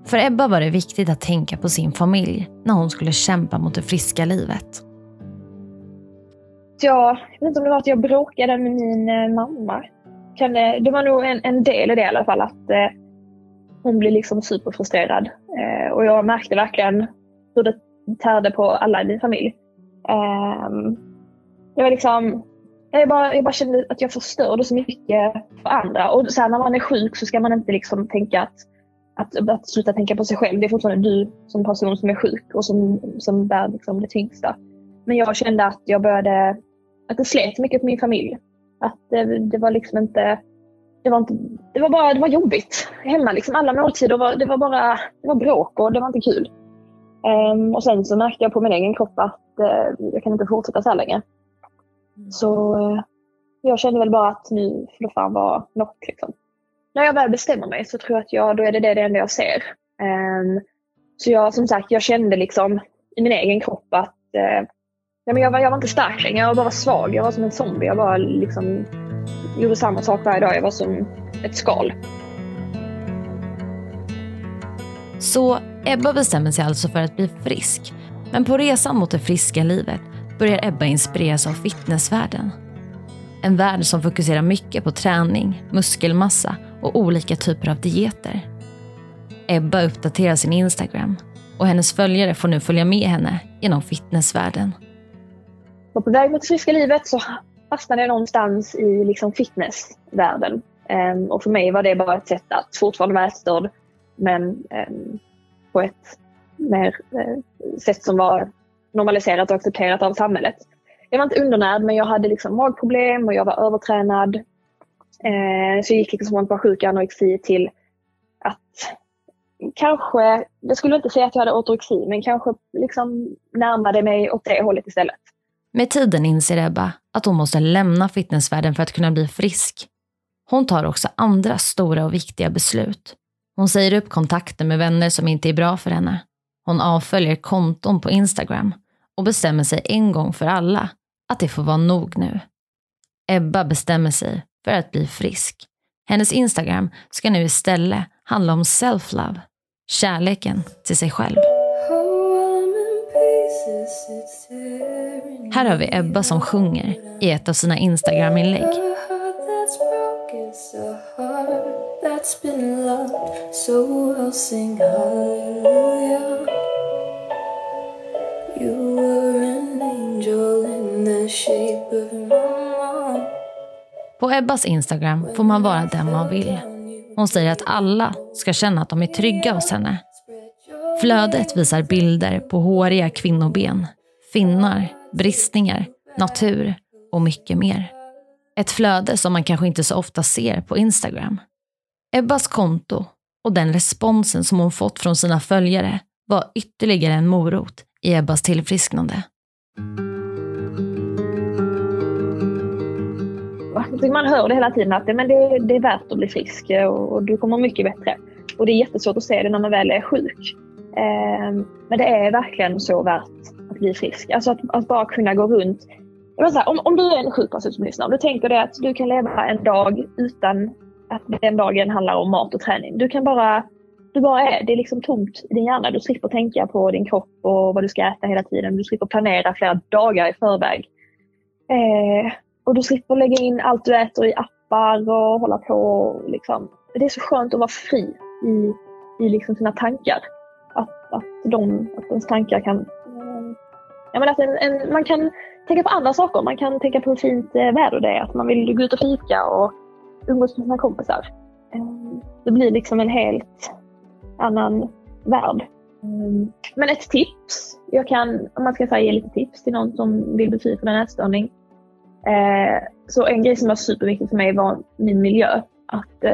För Ebba var det viktigt att tänka på sin familj när hon skulle kämpa mot det friska livet. Jag, jag vet inte om det var att jag bråkade med min eh, mamma. Kan det, det var nog en, en del i det i alla fall. Att eh, hon blev liksom superfrustrerad. Eh, och jag märkte verkligen hur det tärde på alla i min familj. Eh, jag var liksom... Jag bara, jag bara kände att jag förstörde så mycket för andra. Och så här, när man är sjuk så ska man inte liksom tänka att, att, att sluta tänka på sig själv. Det är fortfarande du som person som är sjuk och som, som bär liksom det tyngsta. Men jag kände att jag började, att det slet mycket på min familj. Att det, det var liksom inte, det var inte, det var bara, det var jobbigt hemma liksom. Alla måltider var, det var bara, det var bråk och det var inte kul. Um, och sen så märkte jag på min egen kropp att uh, jag kan inte fortsätta så här länge. Så uh, jag kände väl bara att nu får det fan vara nog liksom. När jag väl bestämmer mig så tror jag att jag, då är det det, det enda jag ser. Um, så jag, som sagt, jag kände liksom i min egen kropp att uh, Nej, men jag, var, jag var inte stark längre, jag var bara svag. Jag var som en zombie. Jag bara liksom gjorde samma sak varje dag. Jag var som ett skal. Så Ebba bestämmer sig alltså för att bli frisk. Men på resan mot det friska livet börjar Ebba inspireras av fitnessvärlden. En värld som fokuserar mycket på träning, muskelmassa och olika typer av dieter. Ebba uppdaterar sin Instagram och hennes följare får nu följa med henne genom fitnessvärlden var på väg mot det friska livet så fastnade jag någonstans i liksom fitnessvärlden. Um, och för mig var det bara ett sätt att fortfarande vara ätstörd men um, på ett mer uh, sätt som var normaliserat och accepterat av samhället. Jag var inte undernärd men jag hade liksom magproblem och jag var övertränad. Uh, så jag gick liksom från att vara sjuk i anorexi till att kanske, jag skulle inte säga att jag hade ortorexi men kanske liksom närmade mig åt det hållet istället. Med tiden inser Ebba att hon måste lämna fitnessvärlden för att kunna bli frisk. Hon tar också andra stora och viktiga beslut. Hon säger upp kontakter med vänner som inte är bra för henne. Hon avföljer konton på Instagram och bestämmer sig en gång för alla att det får vara nog nu. Ebba bestämmer sig för att bli frisk. Hennes Instagram ska nu istället handla om self-love, kärleken till sig själv. Här har vi Ebba som sjunger i ett av sina Instagram-inlägg. På Ebbas Instagram får man vara den man vill. Hon säger att alla ska känna att de är trygga hos henne. Flödet visar bilder på håriga kvinnoben, finnar, bristningar, natur och mycket mer. Ett flöde som man kanske inte så ofta ser på Instagram. Ebbas konto och den responsen som hon fått från sina följare var ytterligare en morot i Ebbas tillfrisknande. Alltså, man hör det hela tiden att men det, det är värt att bli frisk och, och du kommer mycket bättre. Och det är jättesvårt att se det när man väl är sjuk. Ehm, men det är verkligen så värt att bli frisk. Alltså att, att bara kunna gå runt. Här, om, om du är en sjuk person som lyssnar Om du tänker dig att du kan leva en dag utan att den dagen handlar om mat och träning. Du kan bara, du bara är, det är liksom tomt i din hjärna. Du slipper tänka på din kropp och vad du ska äta hela tiden. Du slipper planera flera dagar i förväg. Eh, och du slipper lägga in allt du äter i appar och hålla på. Liksom. Det är så skönt att vara fri i, i liksom sina tankar. Att, de, att ens tankar kan eh, Jag menar att en, en, man kan tänka på andra saker. Man kan tänka på hur fint väder det är. Att man vill gå ut och fika och umgås med sina kompisar. Eh, det blir liksom en helt annan värld. Eh, men ett tips. Jag kan, om man ska säga, ge lite tips till någon som vill bli fri från en ätstörning. Så en grej som var superviktig för mig var min miljö. Att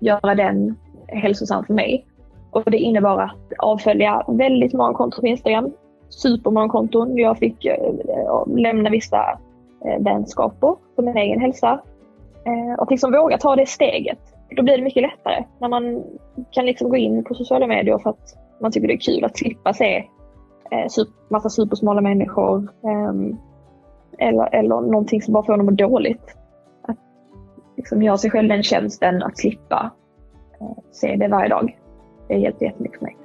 göra den hälsosam för mig. Och det innebar att avfölja väldigt många konton på Instagram supermånga konton. Jag fick eh, lämna vissa eh, vänskaper för min egen hälsa. Eh, och liksom våga ta det steget. Då blir det mycket lättare när man kan liksom gå in på sociala medier för att man tycker det är kul att slippa se eh, super, massa supersmala människor. Ehm, eller, eller någonting som bara får dem att må dåligt. Att liksom göra sig själv den tjänsten att slippa eh, se det varje dag. Det hjälper jättemycket för mig.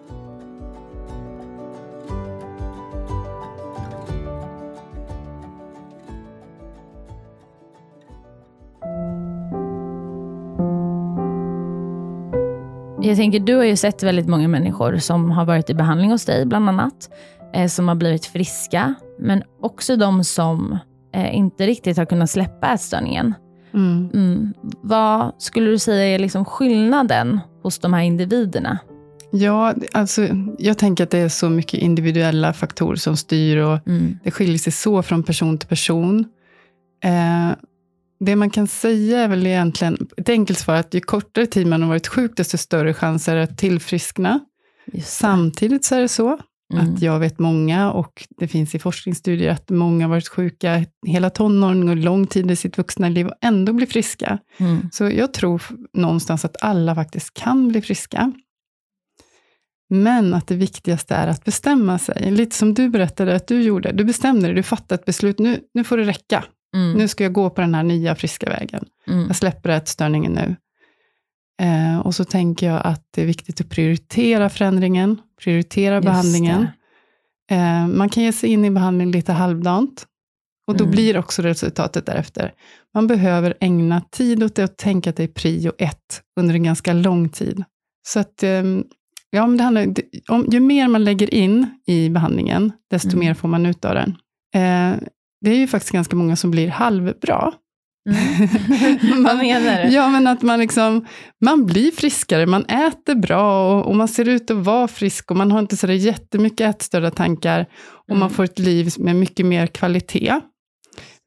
Jag tänker, du har ju sett väldigt många människor som har varit i behandling hos dig, bland annat, eh, som har blivit friska, men också de som eh, inte riktigt har kunnat släppa ätstörningen. Mm. Mm. Vad skulle du säga är liksom skillnaden hos de här individerna? Ja, alltså, jag tänker att det är så mycket individuella faktorer som styr och Mm. det skiljer sig så från person till person. Eh, det man kan säga är väl egentligen, ett enkelt svar, att ju kortare tid man har varit sjuk, desto större chanser att tillfriskna. Samtidigt så är det så Mm. att jag vet många, och det finns i forskningsstudier, att många har varit sjuka hela tonåren och lång tid i sitt vuxna liv och ändå blir friska. Mm. Så jag tror någonstans att alla faktiskt kan bli friska. Men att det viktigaste är att bestämma sig. Lite som du berättade att du gjorde. Du bestämde dig, du fattade ett beslut. Nu, nu får det räcka. Mm. Nu ska jag gå på den här nya friska vägen. Mm. Jag släpper ätstörningen nu. Eh, och så tänker jag att det är viktigt att prioritera förändringen, prioritera Just behandlingen. Eh, man kan ge sig in i behandling lite halvdant. Och då Mm. blir också resultatet därefter. Man behöver ägna tid åt det och tänka att det är prio ett under en ganska lång tid. Så att, ehm, ja, men det handlar, om, ju mer man lägger in i behandlingen, desto Mm. mer får man ut av den. Eh, det är ju faktiskt ganska många som blir halvbra. Mm. <laughs> Vad menar du? Ja, men att man liksom, man blir friskare, man äter bra och, och man ser ut att vara frisk och man har inte så där jättemycket ätstörda tankar och man Mm. får ett liv med mycket mer kvalitet.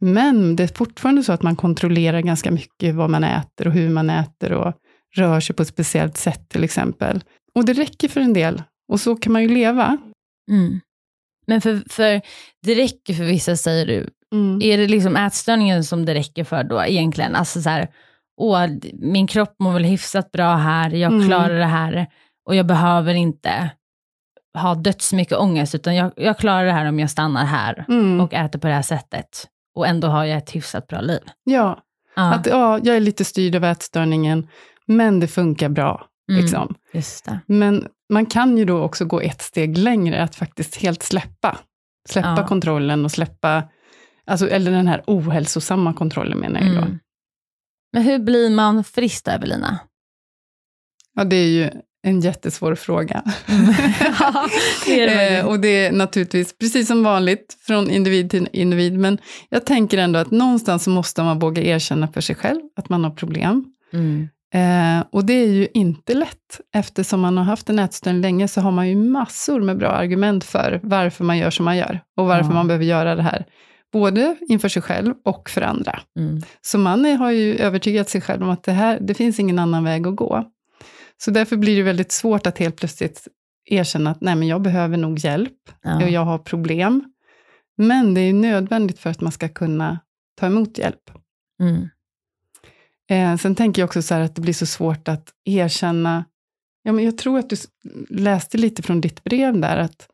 Men det är fortfarande så att man kontrollerar ganska mycket vad man äter och hur man äter och rör sig på ett speciellt sätt till exempel. Och det räcker för en del och så kan man ju leva. Mm. Men för, för det räcker för vissa, säger du. Mm. Är det liksom ätstörningen som det räcker för då egentligen? Alltså så här, åh, min kropp mår väl hyfsat bra här, jag Mm. klarar det här och jag behöver inte ha dödsmycket ångest, utan jag, jag klarar det här om jag stannar här Mm. och äter på det här sättet. Och ändå har jag ett hyfsat bra liv. Ja, Ja, att ja, jag är lite styrd av ätstörningen, men det funkar bra. Mm. Liksom. Men man kan ju då också gå ett steg längre, att faktiskt helt släppa. Släppa Ja. kontrollen och släppa, alltså, eller den här ohälsosamma kontrollen menar jag då. Mm. Men hur blir man frisk då, Evelina? Ja, det är ju en jättesvår fråga. <laughs> Ja, det det Eh, och det är naturligtvis precis som vanligt från individ till individ, men jag tänker ändå att någonstans måste man våga erkänna för sig själv att man har problem. Mm. Eh, och det är ju inte lätt. Eftersom man har haft en ätstörning länge så har man ju massor med bra argument för varför man gör som man gör. Och varför Ja. man behöver göra det här. Både inför sig själv och för andra. Mm. Så man är, har ju övertygat sig själv om att det, här, det finns ingen annan väg att gå. Så därför blir det väldigt svårt att helt plötsligt erkänna att nej, men jag behöver nog hjälp Ja. och jag har problem. Men det är nödvändigt för att man ska kunna ta emot hjälp. Mm. Eh, sen tänker jag också så att det blir så svårt att erkänna, ja, men jag tror att du läste lite från ditt brev där, att,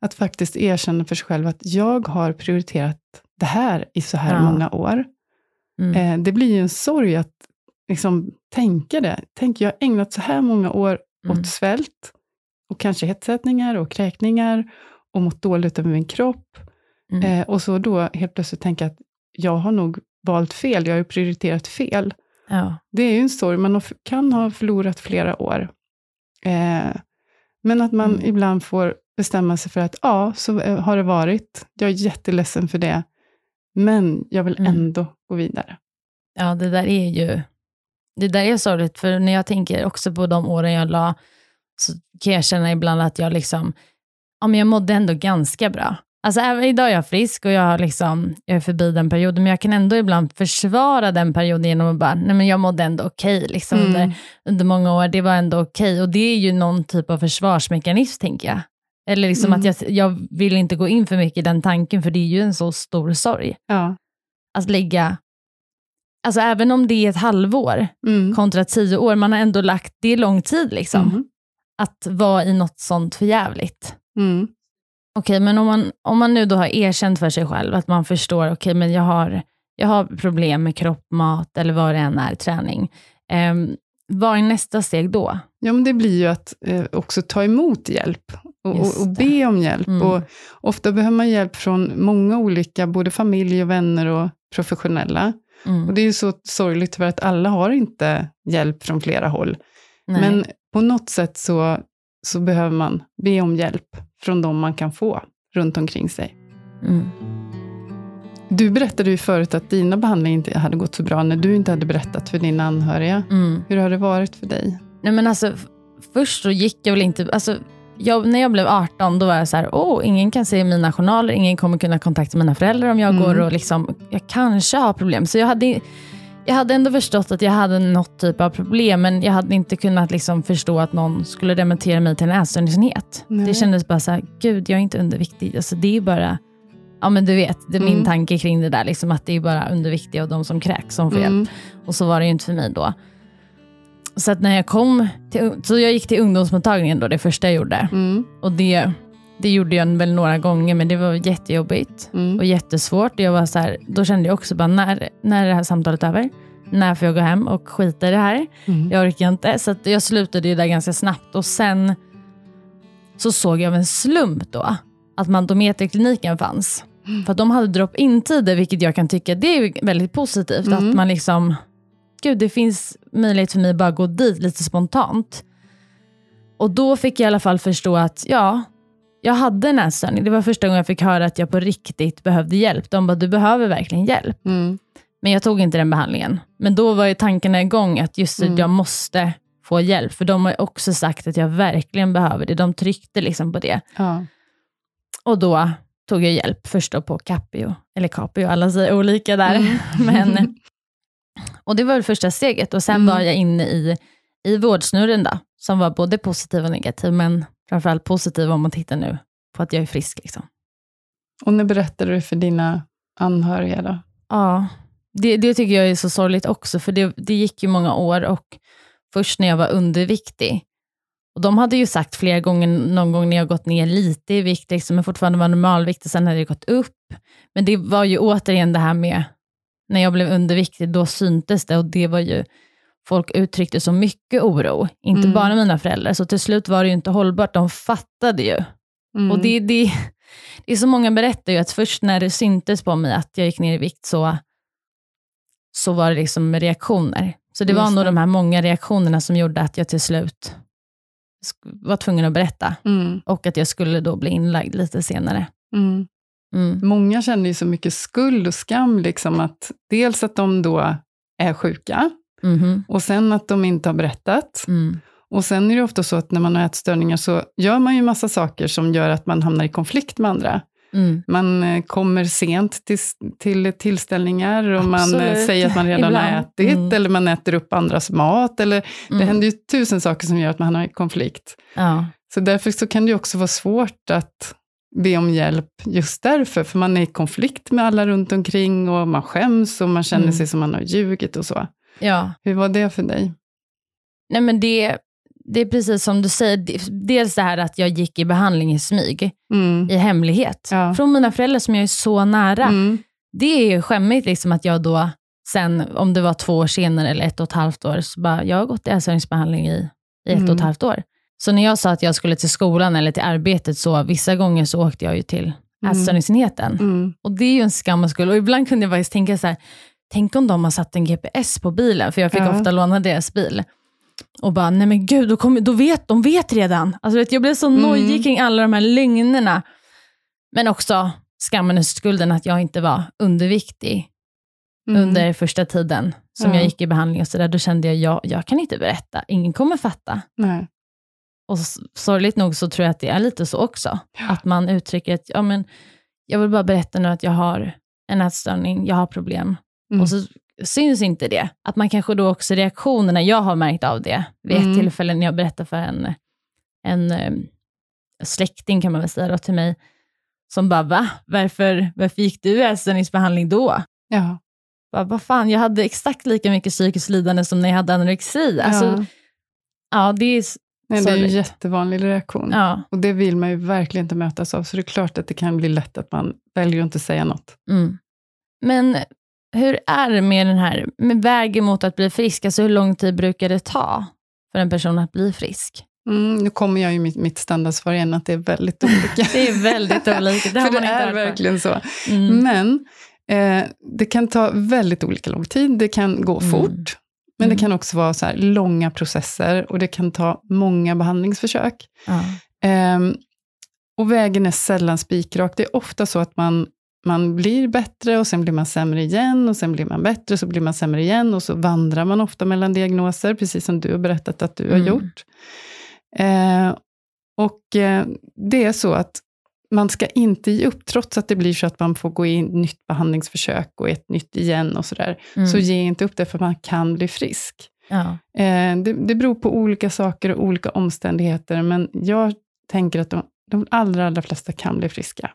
att faktiskt erkänna för sig själv att jag har prioriterat det här i så här Ja. många år. Mm. Eh, det blir ju en sorg att liksom tänka det. Tänk, jag har ägnat så här många år åt Mm. svält, och kanske hetsätningar och kräkningar, och mått dåligt över min kropp. Mm. Eh, och så då helt plötsligt tänka att jag har nog valt fel, jag har ju prioriterat fel. Ja. Det är ju en sorg, man kan ha förlorat flera år. Eh, men att man Mm. ibland får bestämma sig för att, ja, så eh, har det varit. Jag är jätteledsen för det. Men jag vill Mm. ändå gå vidare. Ja, det där är ju det där är sorgligt, för när jag tänker också på de åren jag la, så kan jag känna ibland att jag liksom, ja men jag mådde ändå ganska bra. Alltså även idag är jag frisk och jag, har liksom, jag är förbi den perioden, men jag kan ändå ibland försvara den perioden genom att bara, nej men jag mådde ändå okej liksom, Mm. under, under många år, det var ändå okej. Och det är ju någon typ av försvarsmekanism, tänker jag. Eller liksom Mm. att jag, jag vill inte gå in för mycket i den tanken, för det är ju en så stor sorg. Ja. Att lägga, alltså även om det är ett halvår, Mm. kontra tio år, man har ändå lagt, det är lång tid liksom, Mhm. att vara i något sånt förjävligt. Mm. Okej, men om man, om man nu då har erkänt för sig själv att man förstår, okej, men jag har, jag har problem med kropp, mat eller vad det än är, träning. Eh, vad är nästa steg då? Ja, men det blir ju att eh, också ta emot hjälp och, och, och be om hjälp. Mm. Och ofta behöver man hjälp från många olika, både familj och vänner och professionella. Mm. Och det är ju så sorgligt för att alla har inte hjälp från flera håll. Nej. Men på något sätt så, så behöver man be om hjälp från de man kan få runt omkring sig. Mm. Du berättade ju förut att dina behandlingar inte hade gått så bra när du inte hade berättat för dina anhöriga. Mm. Hur har det varit för dig? Nej men alltså, först så gick jag väl inte, alltså, jag, när jag blev 18 då var jag så här, åh, ingen kan se mina journaler, ingen kommer kunna kontakta mina föräldrar om jag Mm. går och liksom, jag kanske har problem. Så jag hade, jag hade ändå förstått att jag hade något typ av problem, men jag hade inte kunnat liksom förstå att någon skulle remittera mig till en ätstörningsenhet. Det kändes bara så här, gud jag är inte underviktig. Alltså, det är bara, ja men du vet, det är min Mm. tanke kring det där, liksom, att det är bara underviktiga och de som kräks som får hjälp. Mm. Och så var det ju inte för mig då. Så att när jag kom till, så jag gick till ungdomsmottagningen då, det första jag gjorde. Mm. Och det, det gjorde jag väl några gånger, men det var jättejobbigt Mm. och jättesvårt. Jag var så här, då kände jag också bara, när, när är det här samtalet över? När får jag gå hem och skita i det här? Mm. Jag orkar inte. Så jag slutade ju där ganska snabbt och sen så såg jag av en slump då att Mandometerkliniken fanns. För att de hade drop-in-tider, vilket jag kan tycka det är väldigt positivt. Mm. Att man liksom, gud det finns möjlighet för mig att bara gå dit lite spontant. Och då fick jag i alla fall förstå att ja, jag hade en ätstörning. Det var första gången jag fick höra att jag på riktigt behövde hjälp. De bara, du behöver verkligen hjälp. Mm. Men jag tog inte den behandlingen. Men då var ju tankarna igång att just Mm. jag måste få hjälp. För de har också sagt att jag verkligen behöver det. De tryckte liksom på det. Ja. Och då tog jag hjälp först då på Capio, eller Capio, alla säger olika där. Mm. <laughs> Men, och det var väl första steget. Och sen Mm. var jag inne i, i vårdsnurren då, som var både positiv och negativ, men framförallt positiv om man tittar nu på att jag är frisk. Liksom. Och när berättade du för dina anhöriga då? Ja, det, det tycker jag är så sorgligt också, för det, det gick ju många år och först när jag var underviktig, och de hade ju sagt flera gånger, någon gång när jag gått ner lite i vikt, liksom, men fortfarande var normalvikt och sen hade jag gått upp. Men det var ju återigen det här med, när jag blev underviktig, då syntes det och det var ju, folk uttryckte så mycket oro, inte Mm. bara mina föräldrar, så till slut var det ju inte hållbart, de fattade ju. Mm. Och det, det, det är så många berättar ju att först när det syntes på mig att jag gick ner i vikt så, så var det liksom reaktioner. Så det var Just nog det. de här många reaktionerna som gjorde att jag till slut var tvungen att berätta. Mm. Och att jag skulle då bli inlagd lite senare. Mm. Mm. Många känner ju så mycket skuld och skam, liksom att dels att de då är sjuka, Mhm. och sen att de inte har berättat. Mm. Och sen är det ofta så att när man har ätstörningar så gör man ju massa saker som gör att man hamnar i konflikt med andra. Mm. Man eh, kommer sent till, till tillställningar och man eh, Absolut. säger att man redan har Ibland. ätit, Mm. eller man äter upp andras mat, eller det Mm. händer ju tusen saker som gör att man hamnar i konflikt. Ja. Så därför så kan det också vara svårt att be om hjälp just därför, för man är i konflikt med alla runt omkring och man skäms och man känner Mm. sig som man har ljugit och så. Ja. Hur var det för dig? Nej, men det, det är precis som du säger. Dels det här att jag gick i behandling i smyg, Mm. i hemlighet. Ja. Från mina föräldrar som jag är så nära. Mm. det är ju skämmigt liksom att jag då sen, om det var två år senare eller ett och ett halvt år, så bara, jag har gått i ätstörningsbehandling i, i ett och Mm. ett halvt år. Så när jag sa att jag skulle till skolan eller till arbetet, så vissa gånger så åkte jag ju till Mm. ätstörningsenheten. Mm. Och det är ju en skam och skuld. Och ibland kunde jag faktiskt tänka så här, tänk om de har satt en GPS på bilen, för jag fick Ja. ofta låna deras bil. Och bara, nej men gud, då, kommer, då vet de vet redan. Alltså, vet, jag blev så Mm. nojig kring alla de här lögnerna. Men också skammen och skulden att jag inte var underviktig Mm. under första tiden som Ja. jag gick i behandling och så där. Då kände jag, jag, jag kan inte berätta, ingen kommer fatta. Nej. Och sorgligt nog så tror jag att det är lite så också. Att man uttrycker att, ja men, jag vill bara berätta nu att jag har en ätstörning, jag har problem. Mm. Och så syns inte det. Att man kanske då också reaktionerna, jag har märkt av det vid ett Mm. tillfälle när jag berättade för en, en eh, släkting kan man väl säga då, till mig, som bara, va? Varför, varför gick du ätstörningsbehandling då? Ja. Bara, vad fan, jag hade exakt lika mycket psykiskt lidande som när jag hade anorexi. Alltså, ja. ja, det är, Nej, det är en jättevanlig reaktion. Ja. Och det vill man ju verkligen inte mötas av. Så det är klart att det kan bli lätt att man väljer att inte säga något. Mm. Men hur är det med den här med vägen mot att bli frisk? Alltså hur lång tid brukar det ta för en person att bli frisk? Mm, nu kommer jag ju mitt, mitt standardsvar igen, att det är väldigt olika. <laughs> Det är väldigt olika. Det har <laughs> För man det inte är verkligen så. Mm. Men eh, det kan ta väldigt olika lång tid. Det kan gå Mm. fort. Men det kan också vara så här långa processer och det kan ta många behandlingsförsök. Ehm, och vägen är sällan spikrak. Det är ofta så att man, man blir bättre och sen blir man sämre igen och sen blir man bättre så blir man sämre igen och så vandrar man ofta mellan diagnoser, precis som du har berättat att du har Mm. gjort. Eh, och eh, det är så att man ska inte ge upp, trots att det blir så att man får gå in nytt behandlingsförsök och ett nytt igen och sådär. Mm. Så ge inte upp det, för man kan bli frisk. Ja. Eh, det, det beror på olika saker och olika omständigheter, men jag tänker att de, de allra, allra flesta kan bli friska.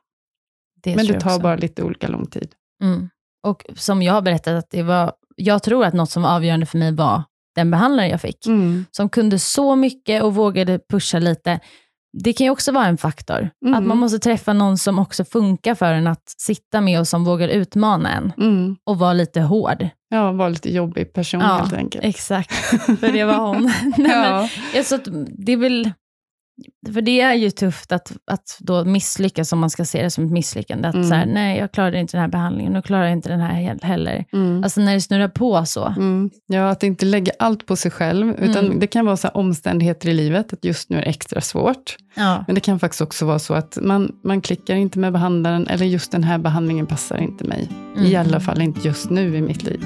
Det men det tar också. bara lite olika lång tid. Mm. Och som jag har berättat, att det var, jag tror att något som var avgörande för mig var den behandlare jag fick. Mm. Som kunde så mycket och vågade pusha lite. Det kan ju också vara en faktor. Mm. Att man måste träffa någon som också funkar för en att sitta med och som vågar utmana en. Mm. Och vara lite hård. Ja, var lite jobbig person Ja, helt enkelt. Exakt, <laughs> för det var hon. <laughs> Nej, Ja. men, jag så att det är väl, för det är ju tufft att, att då misslyckas, om man ska se det som ett misslyckande. Att Mm. så här, nej jag klarade inte den här behandlingen, och klarar jag inte den här he- heller. Mm. Alltså när det snurrar på så. Mm. Ja, att inte lägga allt på sig själv, utan Mm. det kan vara så omständigheter i livet, att just nu är det extra svårt. Ja. Men det kan faktiskt också vara så att man, man klickar inte med behandlaren, eller just den här behandlingen passar inte mig. I Mm. alla fall inte just nu i mitt liv.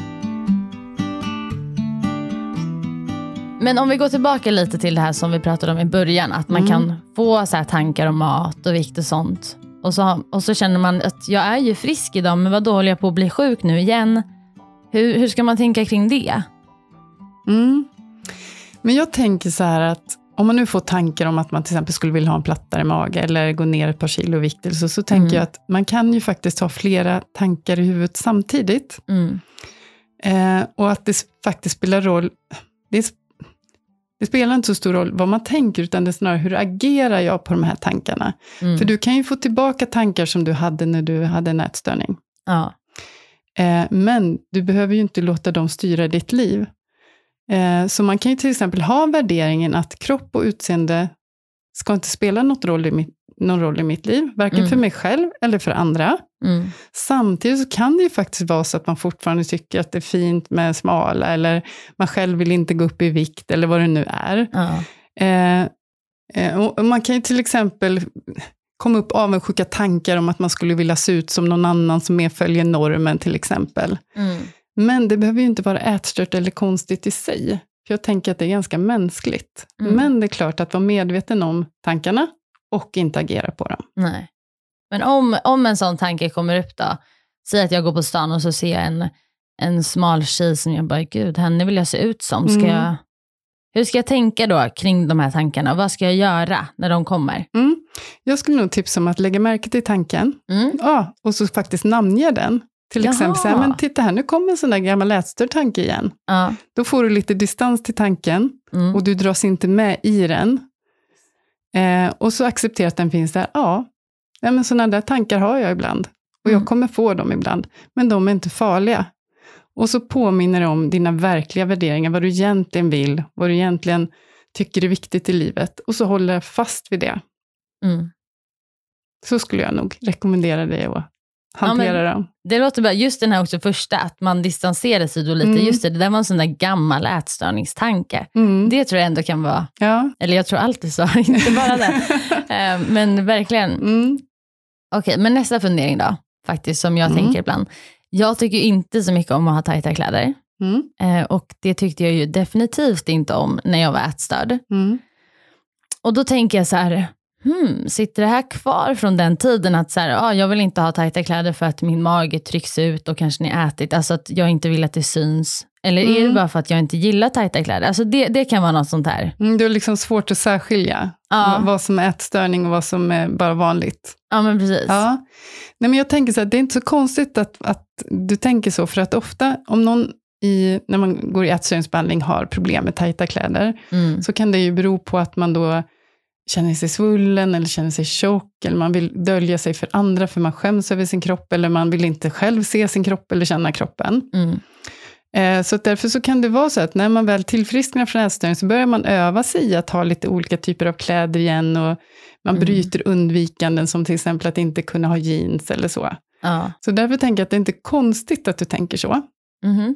Men om vi går tillbaka lite till det här som vi pratade om i början, att man Mm. kan få så här tankar om mat och vikt och sånt. Och så, och så känner man att jag är ju frisk idag, men vad då håller jag på att bli sjuk nu igen? Hur, hur ska man tänka kring det? Mm. Men jag tänker så här att om man nu får tankar om att man till exempel skulle vilja ha en plattare mage eller gå ner ett par kilo i vikt, så, så tänker Mm. jag att man kan ju faktiskt ha flera tankar i huvudet samtidigt. Mm. Eh, och att det faktiskt spelar roll, det, det spelar inte så stor roll vad man tänker, utan det är snarare hur agerar jag på de här tankarna. Mm. För du kan ju få tillbaka tankar som du hade när du hade en ätstörning. Ja. Eh, men du behöver ju inte låta dem styra ditt liv. Eh, så man kan ju till exempel ha värderingen att kropp och utseende ska inte spela något roll i mitt, någon roll i mitt liv, varken Mm. för mig själv eller för andra. Mm. Samtidigt kan det ju faktiskt vara så att man fortfarande tycker att det är fint med smala, eller man själv vill inte gå upp i vikt, eller vad det nu är. Ja. Eh, eh, man kan ju till exempel komma upp avundsjuka tankar om att man skulle vilja se ut som någon annan som mer följer normen till exempel. Mm. Men det behöver ju inte vara ätstört eller konstigt i sig. För jag tänker att det är ganska mänskligt. Mm. Men det är klart att vara medveten om tankarna och inte agera på dem. Nej. Men om, om en sån tanke kommer upp då, säg att jag går på stan och så ser jag en, en smal tjej som jag bara, gud, henne vill jag se ut som. Ska Mm. jag, hur ska jag tänka då kring de här tankarna? Vad ska jag göra när de kommer? Mm. Jag skulle nog tipsa om att lägga märke till tanken. Mm. Ja, och så faktiskt namnge den. Till Jaha. exempel, så här, men titta här, nu kommer en sån där gammal ätstörd tanke igen. Ja. Då får du lite distans till tanken Mm. och du dras inte med i den. Eh, och så acceptera att den finns där. Ja, ja men sådana där tankar har jag ibland. Och Mm. jag kommer få dem ibland. Men de är inte farliga. Och så påminner det om dina verkliga värderingar, vad du egentligen vill, vad du egentligen tycker är viktigt i livet. Och så håller jag fast vid det. Mm. Så skulle jag nog rekommendera dig att hantera men- dem. Det låter bra. Just den här också första, att man distanserar sig då lite. Mm. Just det, det där var en sån där gammal ätstörningstanke. Mm. Det tror jag ändå kan vara, Ja. eller jag tror alltid så, <laughs> inte bara det. <laughs> Eh, Men verkligen. Mm. Okej, men nästa fundering då, faktiskt, som jag Mm. tänker ibland. Jag tycker inte så mycket om att ha tajta kläder. Mm. Eh, och det tyckte jag ju definitivt inte om när jag var ätstörd. Mm. Och då tänker jag så här, hmm, sitter det här kvar från den tiden att så här, ah, jag vill inte ha tajta kläder för att min mage trycks ut och kanske ni ätit, alltså att jag inte vill att det syns. Eller är det Mm. bara för att jag inte gillar tajta kläder? Alltså det, det kan vara något sånt här. Mm, det är liksom svårt att särskilja Ja. vad- vad som är ätstörning och vad som är bara vanligt. Ja men precis. Ja. Nej, men jag tänker så här, det är inte så konstigt att, att du tänker så, för att ofta om någon i, när man går i ätstörningsbehandling har problem med tajta kläder, Mm. så kan det ju bero på att man då känner sig svullen eller känner sig tjock, eller man vill dölja sig för andra för man skäms över sin kropp, eller man vill inte själv se sin kropp eller känna kroppen. Mm. Eh, Så därför så kan det vara så att när man väl tillfrisknar från ätstörning så börjar man öva sig i att ha lite olika typer av kläder igen och man Mm. bryter undvikanden som till exempel att inte kunna ha jeans eller så. Ja. Så därför tänker jag att det är inte konstigt att du tänker så. Mhm.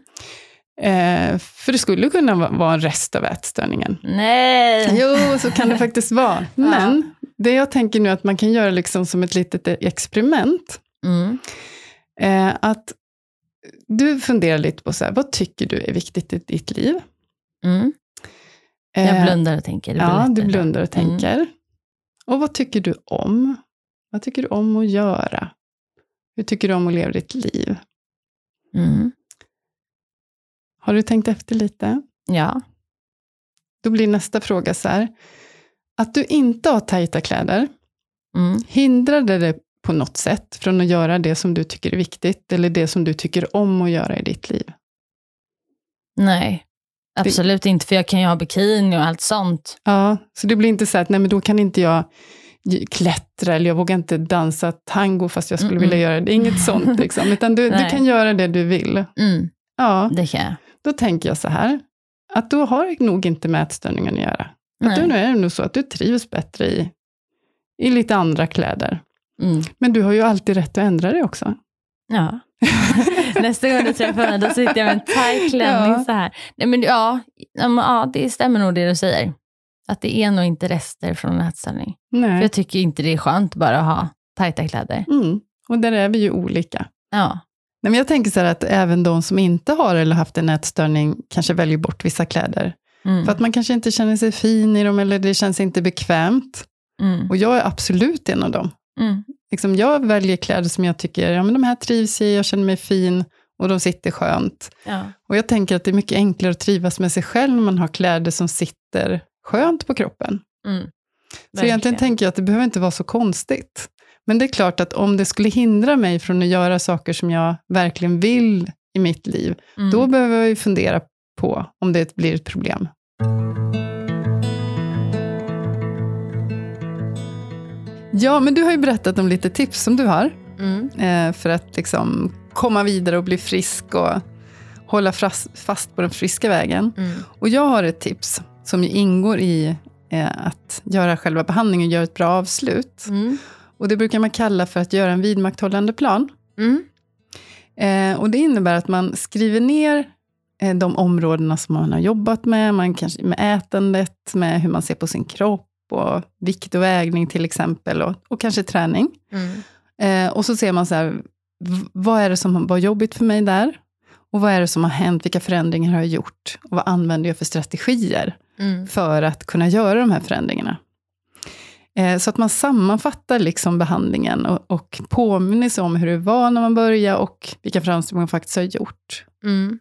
Eh, för det skulle kunna va- vara en rest av ätstörningen. Nej! Jo, så kan det faktiskt vara. <laughs> Men det jag tänker nu att man kan göra liksom som ett litet experiment, Mm. eh, att du funderar lite på så här, vad tycker du är viktigt i ditt liv? Mm. Jag Eh, blundar och tänker. Ja, du blundar och Mm. tänker. Och vad tycker du om? Vad tycker du om att göra? Hur tycker du om att leva ditt liv? Mm. Har du tänkt efter lite? Ja. Då blir nästa fråga så här. Att du inte har tajta kläder, Mm. hindrar det på något sätt från att göra det som du tycker är viktigt, eller det som du tycker om att göra i ditt liv? Nej, absolut inte. För jag kan ju ha bikini och allt sånt. Ja, så det blir inte så att nej, men då kan inte jag klättra, eller jag vågar inte dansa tango fast jag skulle Mm-mm. vilja göra det. Det är inget sånt, <laughs> liksom, utan du, du kan göra det du vill. Mm. Ja, Det kan jag. då tänker jag så här, att då har det nog inte med ätstörningen att göra. Att Nej. du, nu är det nog så att du trivs bättre i, i lite andra kläder. Mm. Men du har ju alltid rätt att ändra dig också. Ja. <laughs> Nästa gång du träffar mig, då sitter jag med en tajt klänning Ja. så här. Nej, men ja, ja, det stämmer nog det du säger. Att det är nog inte rester från en ätstörning. För jag tycker inte det är skönt bara att ha tajta kläder. Mm. Och där är vi ju olika. Ja. Nej, men jag tänker så här att även de som inte har eller haft en ätstörning kanske väljer bort vissa kläder. Mm. För att man kanske inte känner sig fin i dem eller det känns inte bekvämt. Mm. Och jag är absolut en av dem. Mm. Liksom jag väljer kläder som jag tycker, ja men de här trivs i, jag känner mig fin och de sitter skönt. Ja. Och jag tänker att det är mycket enklare att trivas med sig själv när man har kläder som sitter skönt på kroppen. Mm. Så egentligen tänker jag att det behöver inte vara så konstigt. Men det är klart att om det skulle hindra mig från att göra saker som jag verkligen vill i mitt liv, Mm. då behöver jag ju fundera på om det blir ett problem. Ja, men du har ju berättat om lite tips som du har Mm. eh, för att liksom komma vidare och bli frisk och hålla fast, på den friska vägen. Mm. Och jag har ett tips som ingår i eh, att göra själva behandlingen och göra ett bra avslut. Mm. Och det brukar man kalla för att göra en vidmakthållande plan. Mm. Eh, och det innebär att man skriver ner de områdena som man har jobbat med, man kanske, med ätandet, med hur man ser på sin kropp, och vikt och vägning till exempel, och, och kanske träning. Mm. Eh, och så ser man så här, vad är det som var jobbigt för mig där? Och vad är det som har hänt? Vilka förändringar har jag gjort? Och vad använder jag för strategier Mm. för att kunna göra de här förändringarna? Eh, så att man sammanfattar liksom behandlingen och, och påminner sig om hur det var när man började och vilka framsteg man faktiskt har gjort. Mm.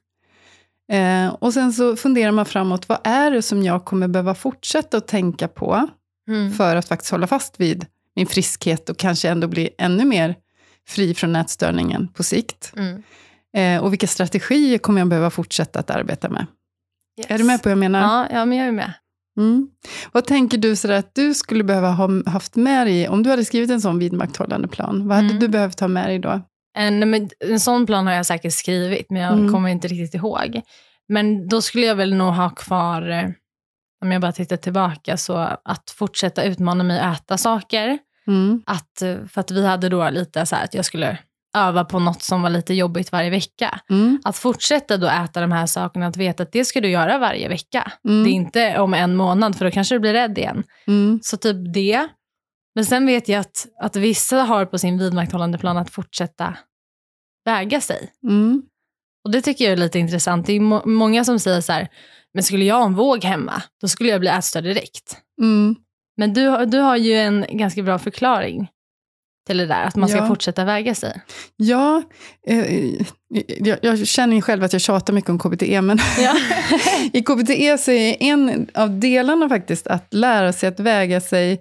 Eh, och sen så funderar man framåt, vad är det som jag kommer behöva fortsätta att tänka på Mm. för att faktiskt hålla fast vid min friskhet och kanske ändå bli ännu mer fri från nätstörningen på sikt. Mm. Eh, och vilka strategier kommer jag behöva fortsätta att arbeta med? Yes. Är du med på vad jag menar? Ja, ja, men jag är med. Mm. Vad tänker du sådär att du skulle behöva ha haft med dig, om du hade skrivit en sån vidmakthållande plan, vad hade Mm. du behövt ha med dig då? En, men en sån plan har jag säkert skrivit, men jag Mm. kommer inte riktigt ihåg. Men då skulle jag väl nog ha kvar, eh, om jag bara tittar tillbaka, så att fortsätta utmana mig att äta saker. Mm. Att, eh, för att vi hade då lite så här att jag skulle öva på något som var lite jobbigt varje vecka. Mm. Att fortsätta då äta de här sakerna, att veta att det ska du göra varje vecka. Mm. Det är inte om en månad, för då kanske du blir rädd igen. Mm. Så typ det. Men sen vet jag att, att vissa har på sin vidmakthållande plan att fortsätta väga sig. Mm. Och det tycker jag är lite intressant. Det är må- många som säger så här, men skulle jag ha en våg hemma, då skulle jag bli ätstörd direkt. Mm. Men du, du har ju en ganska bra förklaring till det där, att man ska Ja. fortsätta väga sig. Ja, eh, jag, jag känner ju själv att jag tjatar mycket om KBT, men <laughs> <laughs> i KBT så är en av delarna faktiskt att lära sig att väga sig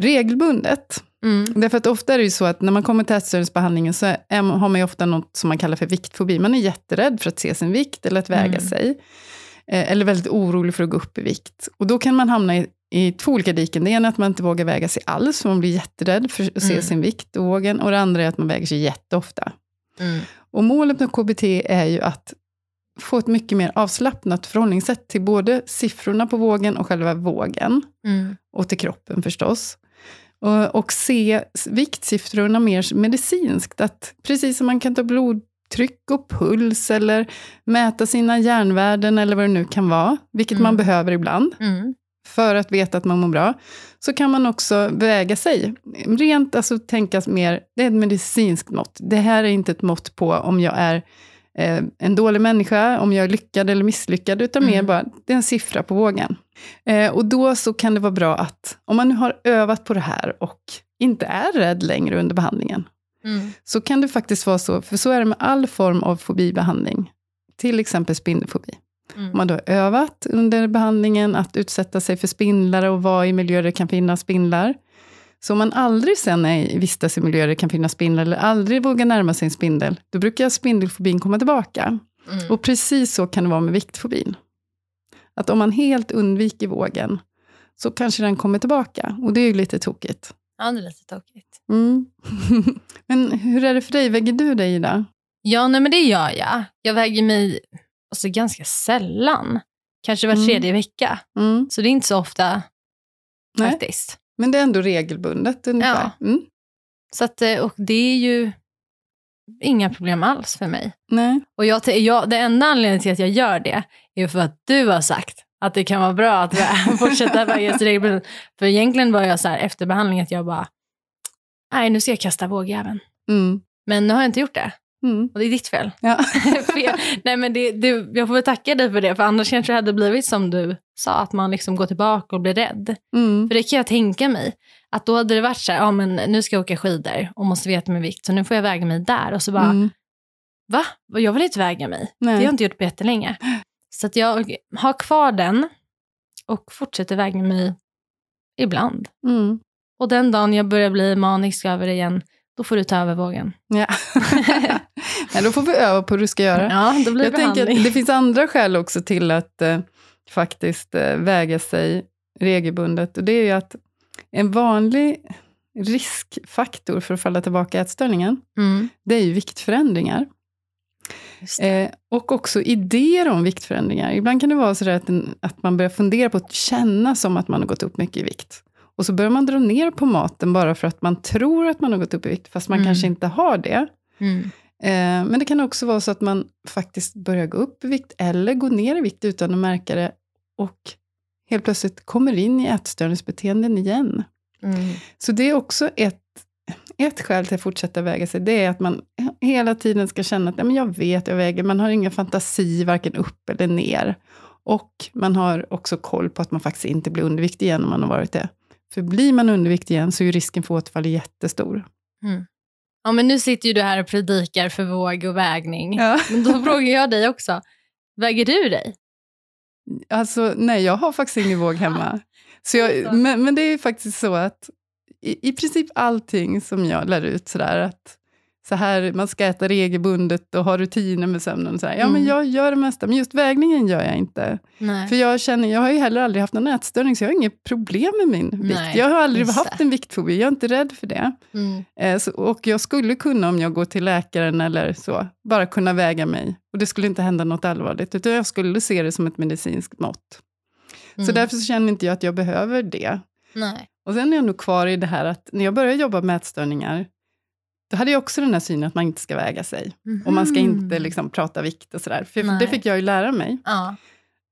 regelbundet. Mm. Därför att ofta är det ju så att när man kommer till ätstörningsbehandlingen så är, har man ju ofta något som man kallar för viktfobi. Man är jätterädd för att se sin vikt eller att väga Mm. sig. Eh, eller väldigt orolig för att gå upp i vikt. Och då kan man hamna i, i två olika diken. Det ena är att man inte vågar väga sig alls, för man blir jätterädd för att se Mm. sin vikt och vågen. Och det andra är att man väger sig jätteofta. Mm. Och målet med KBT är ju att få ett mycket mer avslappnat förhållningssätt till både siffrorna på vågen och själva vågen. Mm. Och till kroppen förstås. Och, och se viktsiffrorna mer medicinskt. Att precis som man kan ta blodtryck och puls eller mäta sina järnvärden eller vad det nu kan vara, vilket Mm. man behöver ibland Mm. för att veta att man mår bra, så kan man också väga sig. Rent alltså tänkas mer, det är ett medicinskt mått. Det här är inte ett mått på om jag är eh, en dålig människa, om jag är lyckad eller misslyckad, utan mer Mm. bara, det är en siffra på vågen. Eh, och då så kan det vara bra att, om man nu har övat på det här och inte är rädd längre under behandlingen, Mm. så kan det faktiskt vara så, för så är det med all form av fobibehandling, till exempel spindelfobi. Mm. Om man då har övat under behandlingen att utsätta sig för spindlar och vara i miljöer där det kan finnas spindlar. Så om man aldrig sen är, vistas i miljöer där det kan finnas spindlar, eller aldrig vågar närma sig en spindel, då brukar spindelfobin komma tillbaka. Mm. Och precis så kan det vara med viktfobin. Att om man helt undviker vågen, så kanske den kommer tillbaka. Och det är ju lite tokigt. Ja, det är lite tokigt. Mm. <laughs> Men hur är det för dig? Väger du dig Ida? Ja, nej, men det gör jag. Jag väger mig alltså, ganska sällan. Kanske var Mm. tredje vecka. Mm. Så det är inte så ofta Nej. faktiskt. Men det är ändå regelbundet ungefär. Mm. Så att, eh, och det är ju inga problem alls för mig. Nej. Och jag, jag, det enda anledningen till att jag gör det är för att du har sagt att det kan vara bra att <laughs> fortsätta sig regelbundet. För egentligen var jag så här efter behandlingen att jag bara, nej nu ska jag kasta vågjäveln. Mm. Men nu har jag inte gjort det. Mm. Och det är ditt fel. Ja. <laughs> Jag, nej men det, det, jag får väl tacka dig för det, för annars kanske det hade blivit som du sa, att man liksom går tillbaka och blir rädd. Mm. För det kan jag tänka mig, att då hade det varit så här, ja men nu ska jag åka skidor och måste veta min vikt, så nu får jag väga mig där. Och så bara, Mm. va? Jag vill inte väga mig. Nej. Det har jag inte gjort på jättelänge. Så att jag har kvar den och fortsätter väga mig ibland. Mm. Och den dagen jag börjar bli manisk över det igen, då får du ta över vågen. Ja. <laughs> <laughs> Då får vi öva på hur du ska göra. Ja, då blir Jag tänker behandling. att det finns andra skäl också till att eh, faktiskt eh, väga sig regelbundet. Och det är ju att en vanlig riskfaktor för att falla tillbaka i ätstörningen, Mm. det är ju viktförändringar. Eh, och också idéer om viktförändringar. Ibland kan det vara så att, en, att man börjar fundera på att känna som att man har gått upp mycket i vikt. Och så börjar man dra ner på maten bara för att man tror att man har gått upp i vikt, fast man Mm. kanske inte har det. Mm. Eh, men det kan också vara så att man faktiskt börjar gå upp i vikt, eller gå ner i vikt utan att märka det, och helt plötsligt kommer in i ätstörningsbeteenden igen. Mm. Så det är också ett, ett skäl till att fortsätta väga sig, det är att man hela tiden ska känna att men jag vet jag väger, man har ingen fantasi varken upp eller ner. Och man har också koll på att man faktiskt inte blir underviktig igen om man har varit det. För blir man underviktig igen så är risken för återfall jättestor. Ja, men nu sitter ju du här och predikar för våg och vägning. Ja. <laughs> Men då frågar jag dig också, väger du dig? Alltså, nej, jag har faktiskt ingen våg hemma. <laughs> Så jag, men, men det är ju faktiskt så att i, i princip allting som jag lär ut sådär, att så här, man ska äta regelbundet och ha rutiner med sömnen. Och sådär. Ja, men Mm. jag gör det mesta, men just vägningen gör jag inte. Nej. För jag känner, jag har ju heller aldrig haft någon ätstörning, så jag har inget problem med min vikt. Nej, jag har aldrig haft en viktfobi, jag är inte rädd för det. Mm. Eh, så, och jag skulle kunna, om jag går till läkaren eller så, bara kunna väga mig. Och det skulle inte hända något allvarligt, utan jag skulle se det som ett medicinskt mått. Så Mm. därför så känner inte jag att jag behöver det. Nej. Och sen är jag nog kvar i det här att när jag började jobba med ätstörningar, då hade jag också den här synen att man inte ska väga sig. Och man ska inte liksom prata vikt och sådär. För Nej. det fick jag ju lära mig. Ja,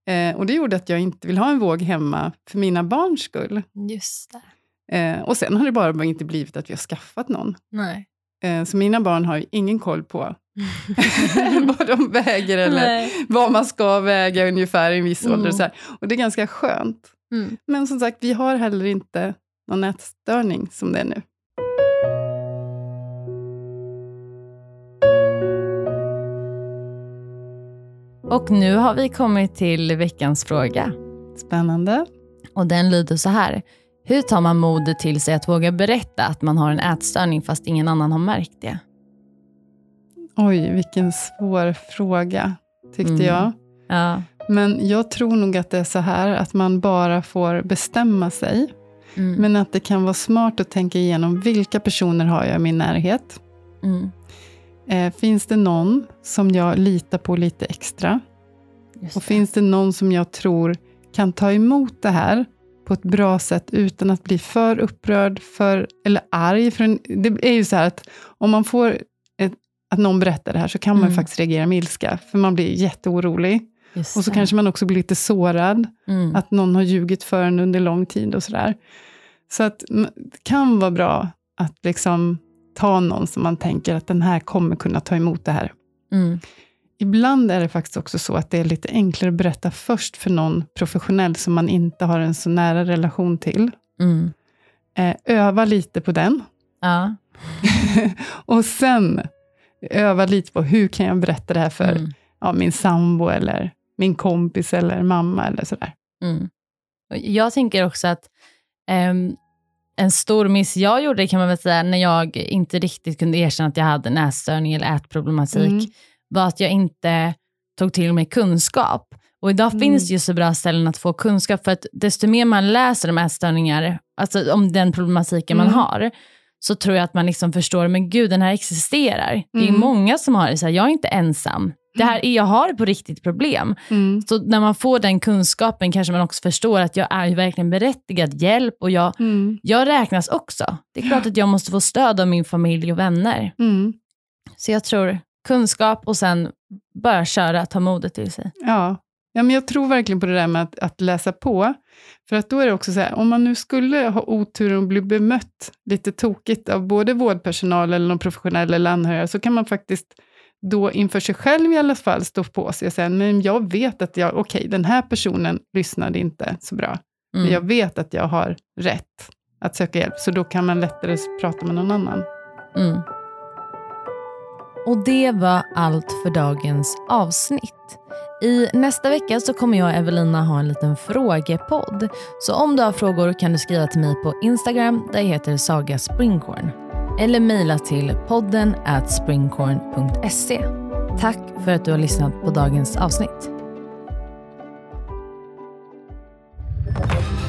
Eh, och det gjorde att jag inte vill ha en våg hemma för mina barns skull. just det. Eh, och sen har det bara inte blivit att vi har skaffat någon. Eh, så mina barn har ju ingen koll på <laughs> vad de väger eller Nej. vad man ska väga ungefär i en viss Mm. ålder. Och, så här. och det är ganska skönt. Mm. Men som sagt, vi har heller inte någon ätstörning som det är nu. Och nu har vi kommit till veckans fråga. Spännande. Och den lyder så här. Hur tar man modet till sig att våga berätta att man har en ätstörning fast ingen annan har märkt det? Oj, vilken svår fråga, tyckte Mm. jag. Ja. Men jag tror nog att det är så här att man bara får bestämma sig. Mm. Men att det kan vara smart att tänka igenom vilka personer har jag i min närhet. Mm. Eh, finns det någon som jag litar på lite extra? Och finns det någon som jag tror kan ta emot det här på ett bra sätt utan att bli för upprörd för, eller arg? För en, det är ju så här att om man får ett, att någon berättar det här så kan man Mm. faktiskt reagera med ilska, för man blir jätteorolig. Just Och så det. kanske man också blir lite sårad, Mm. att någon har ljugit för en under lång tid och sådär. Så att det kan vara bra att liksom ta någon som man tänker att den här kommer kunna ta emot det här. Mm. Ibland är det faktiskt också så att det är lite enklare att berätta först för någon professionell som man inte har en så nära relation till. Mm. Eh, öva lite på den. Ja. <laughs> och sen öva lite på hur kan jag berätta det här för Mm. ja, min sambo eller min kompis eller mamma eller sådär. Mm. Jag tänker också att ehm, en stor miss jag gjorde kan man väl säga när jag inte riktigt kunde erkänna att jag hade en ätstörning eller ätproblematik Mm. var att jag inte tog till mig kunskap. Och idag Mm. finns det ju så bra ställen att få kunskap för att desto mer man läser om ätstörningar, alltså om den problematiken man Mm. har, så tror jag att man liksom förstår, men gud den här existerar. Det är Mm. många som har det så här, jag är inte ensam. Det här, jag har på riktigt problem. Mm. Så när man får den kunskapen kanske man också förstår att jag är verkligen berättigad hjälp och jag, Mm. jag räknas också. Det är klart att jag måste få stöd av min familj och vänner. Mm. Så jag tror kunskap och sen bara köra, ta modet till sig. Ja. Ja, men jag tror verkligen på det där med att, att läsa på. För att då är det också så här, om man nu skulle ha oturen att bli bemött lite tokigt av både vårdpersonal eller någon professionell eller anhöriga, så kan man faktiskt då inför sig själv i alla fall stå på sig och säga, men jag vet att jag, okej, den här personen lyssnade inte så bra, men Mm. jag vet att jag har rätt att söka hjälp, så då kan man lättare prata med någon annan. Mm. Och det var allt för dagens avsnitt. I nästa vecka så kommer jag och Evelina ha en liten frågepodd. Så om du har frågor kan du skriva till mig på Instagram där jag heter Saga Springcorn. Eller mejla till podden at springcorn.se. Tack för att du har lyssnat på dagens avsnitt.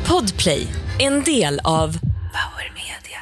Podplay, en del av Power Media.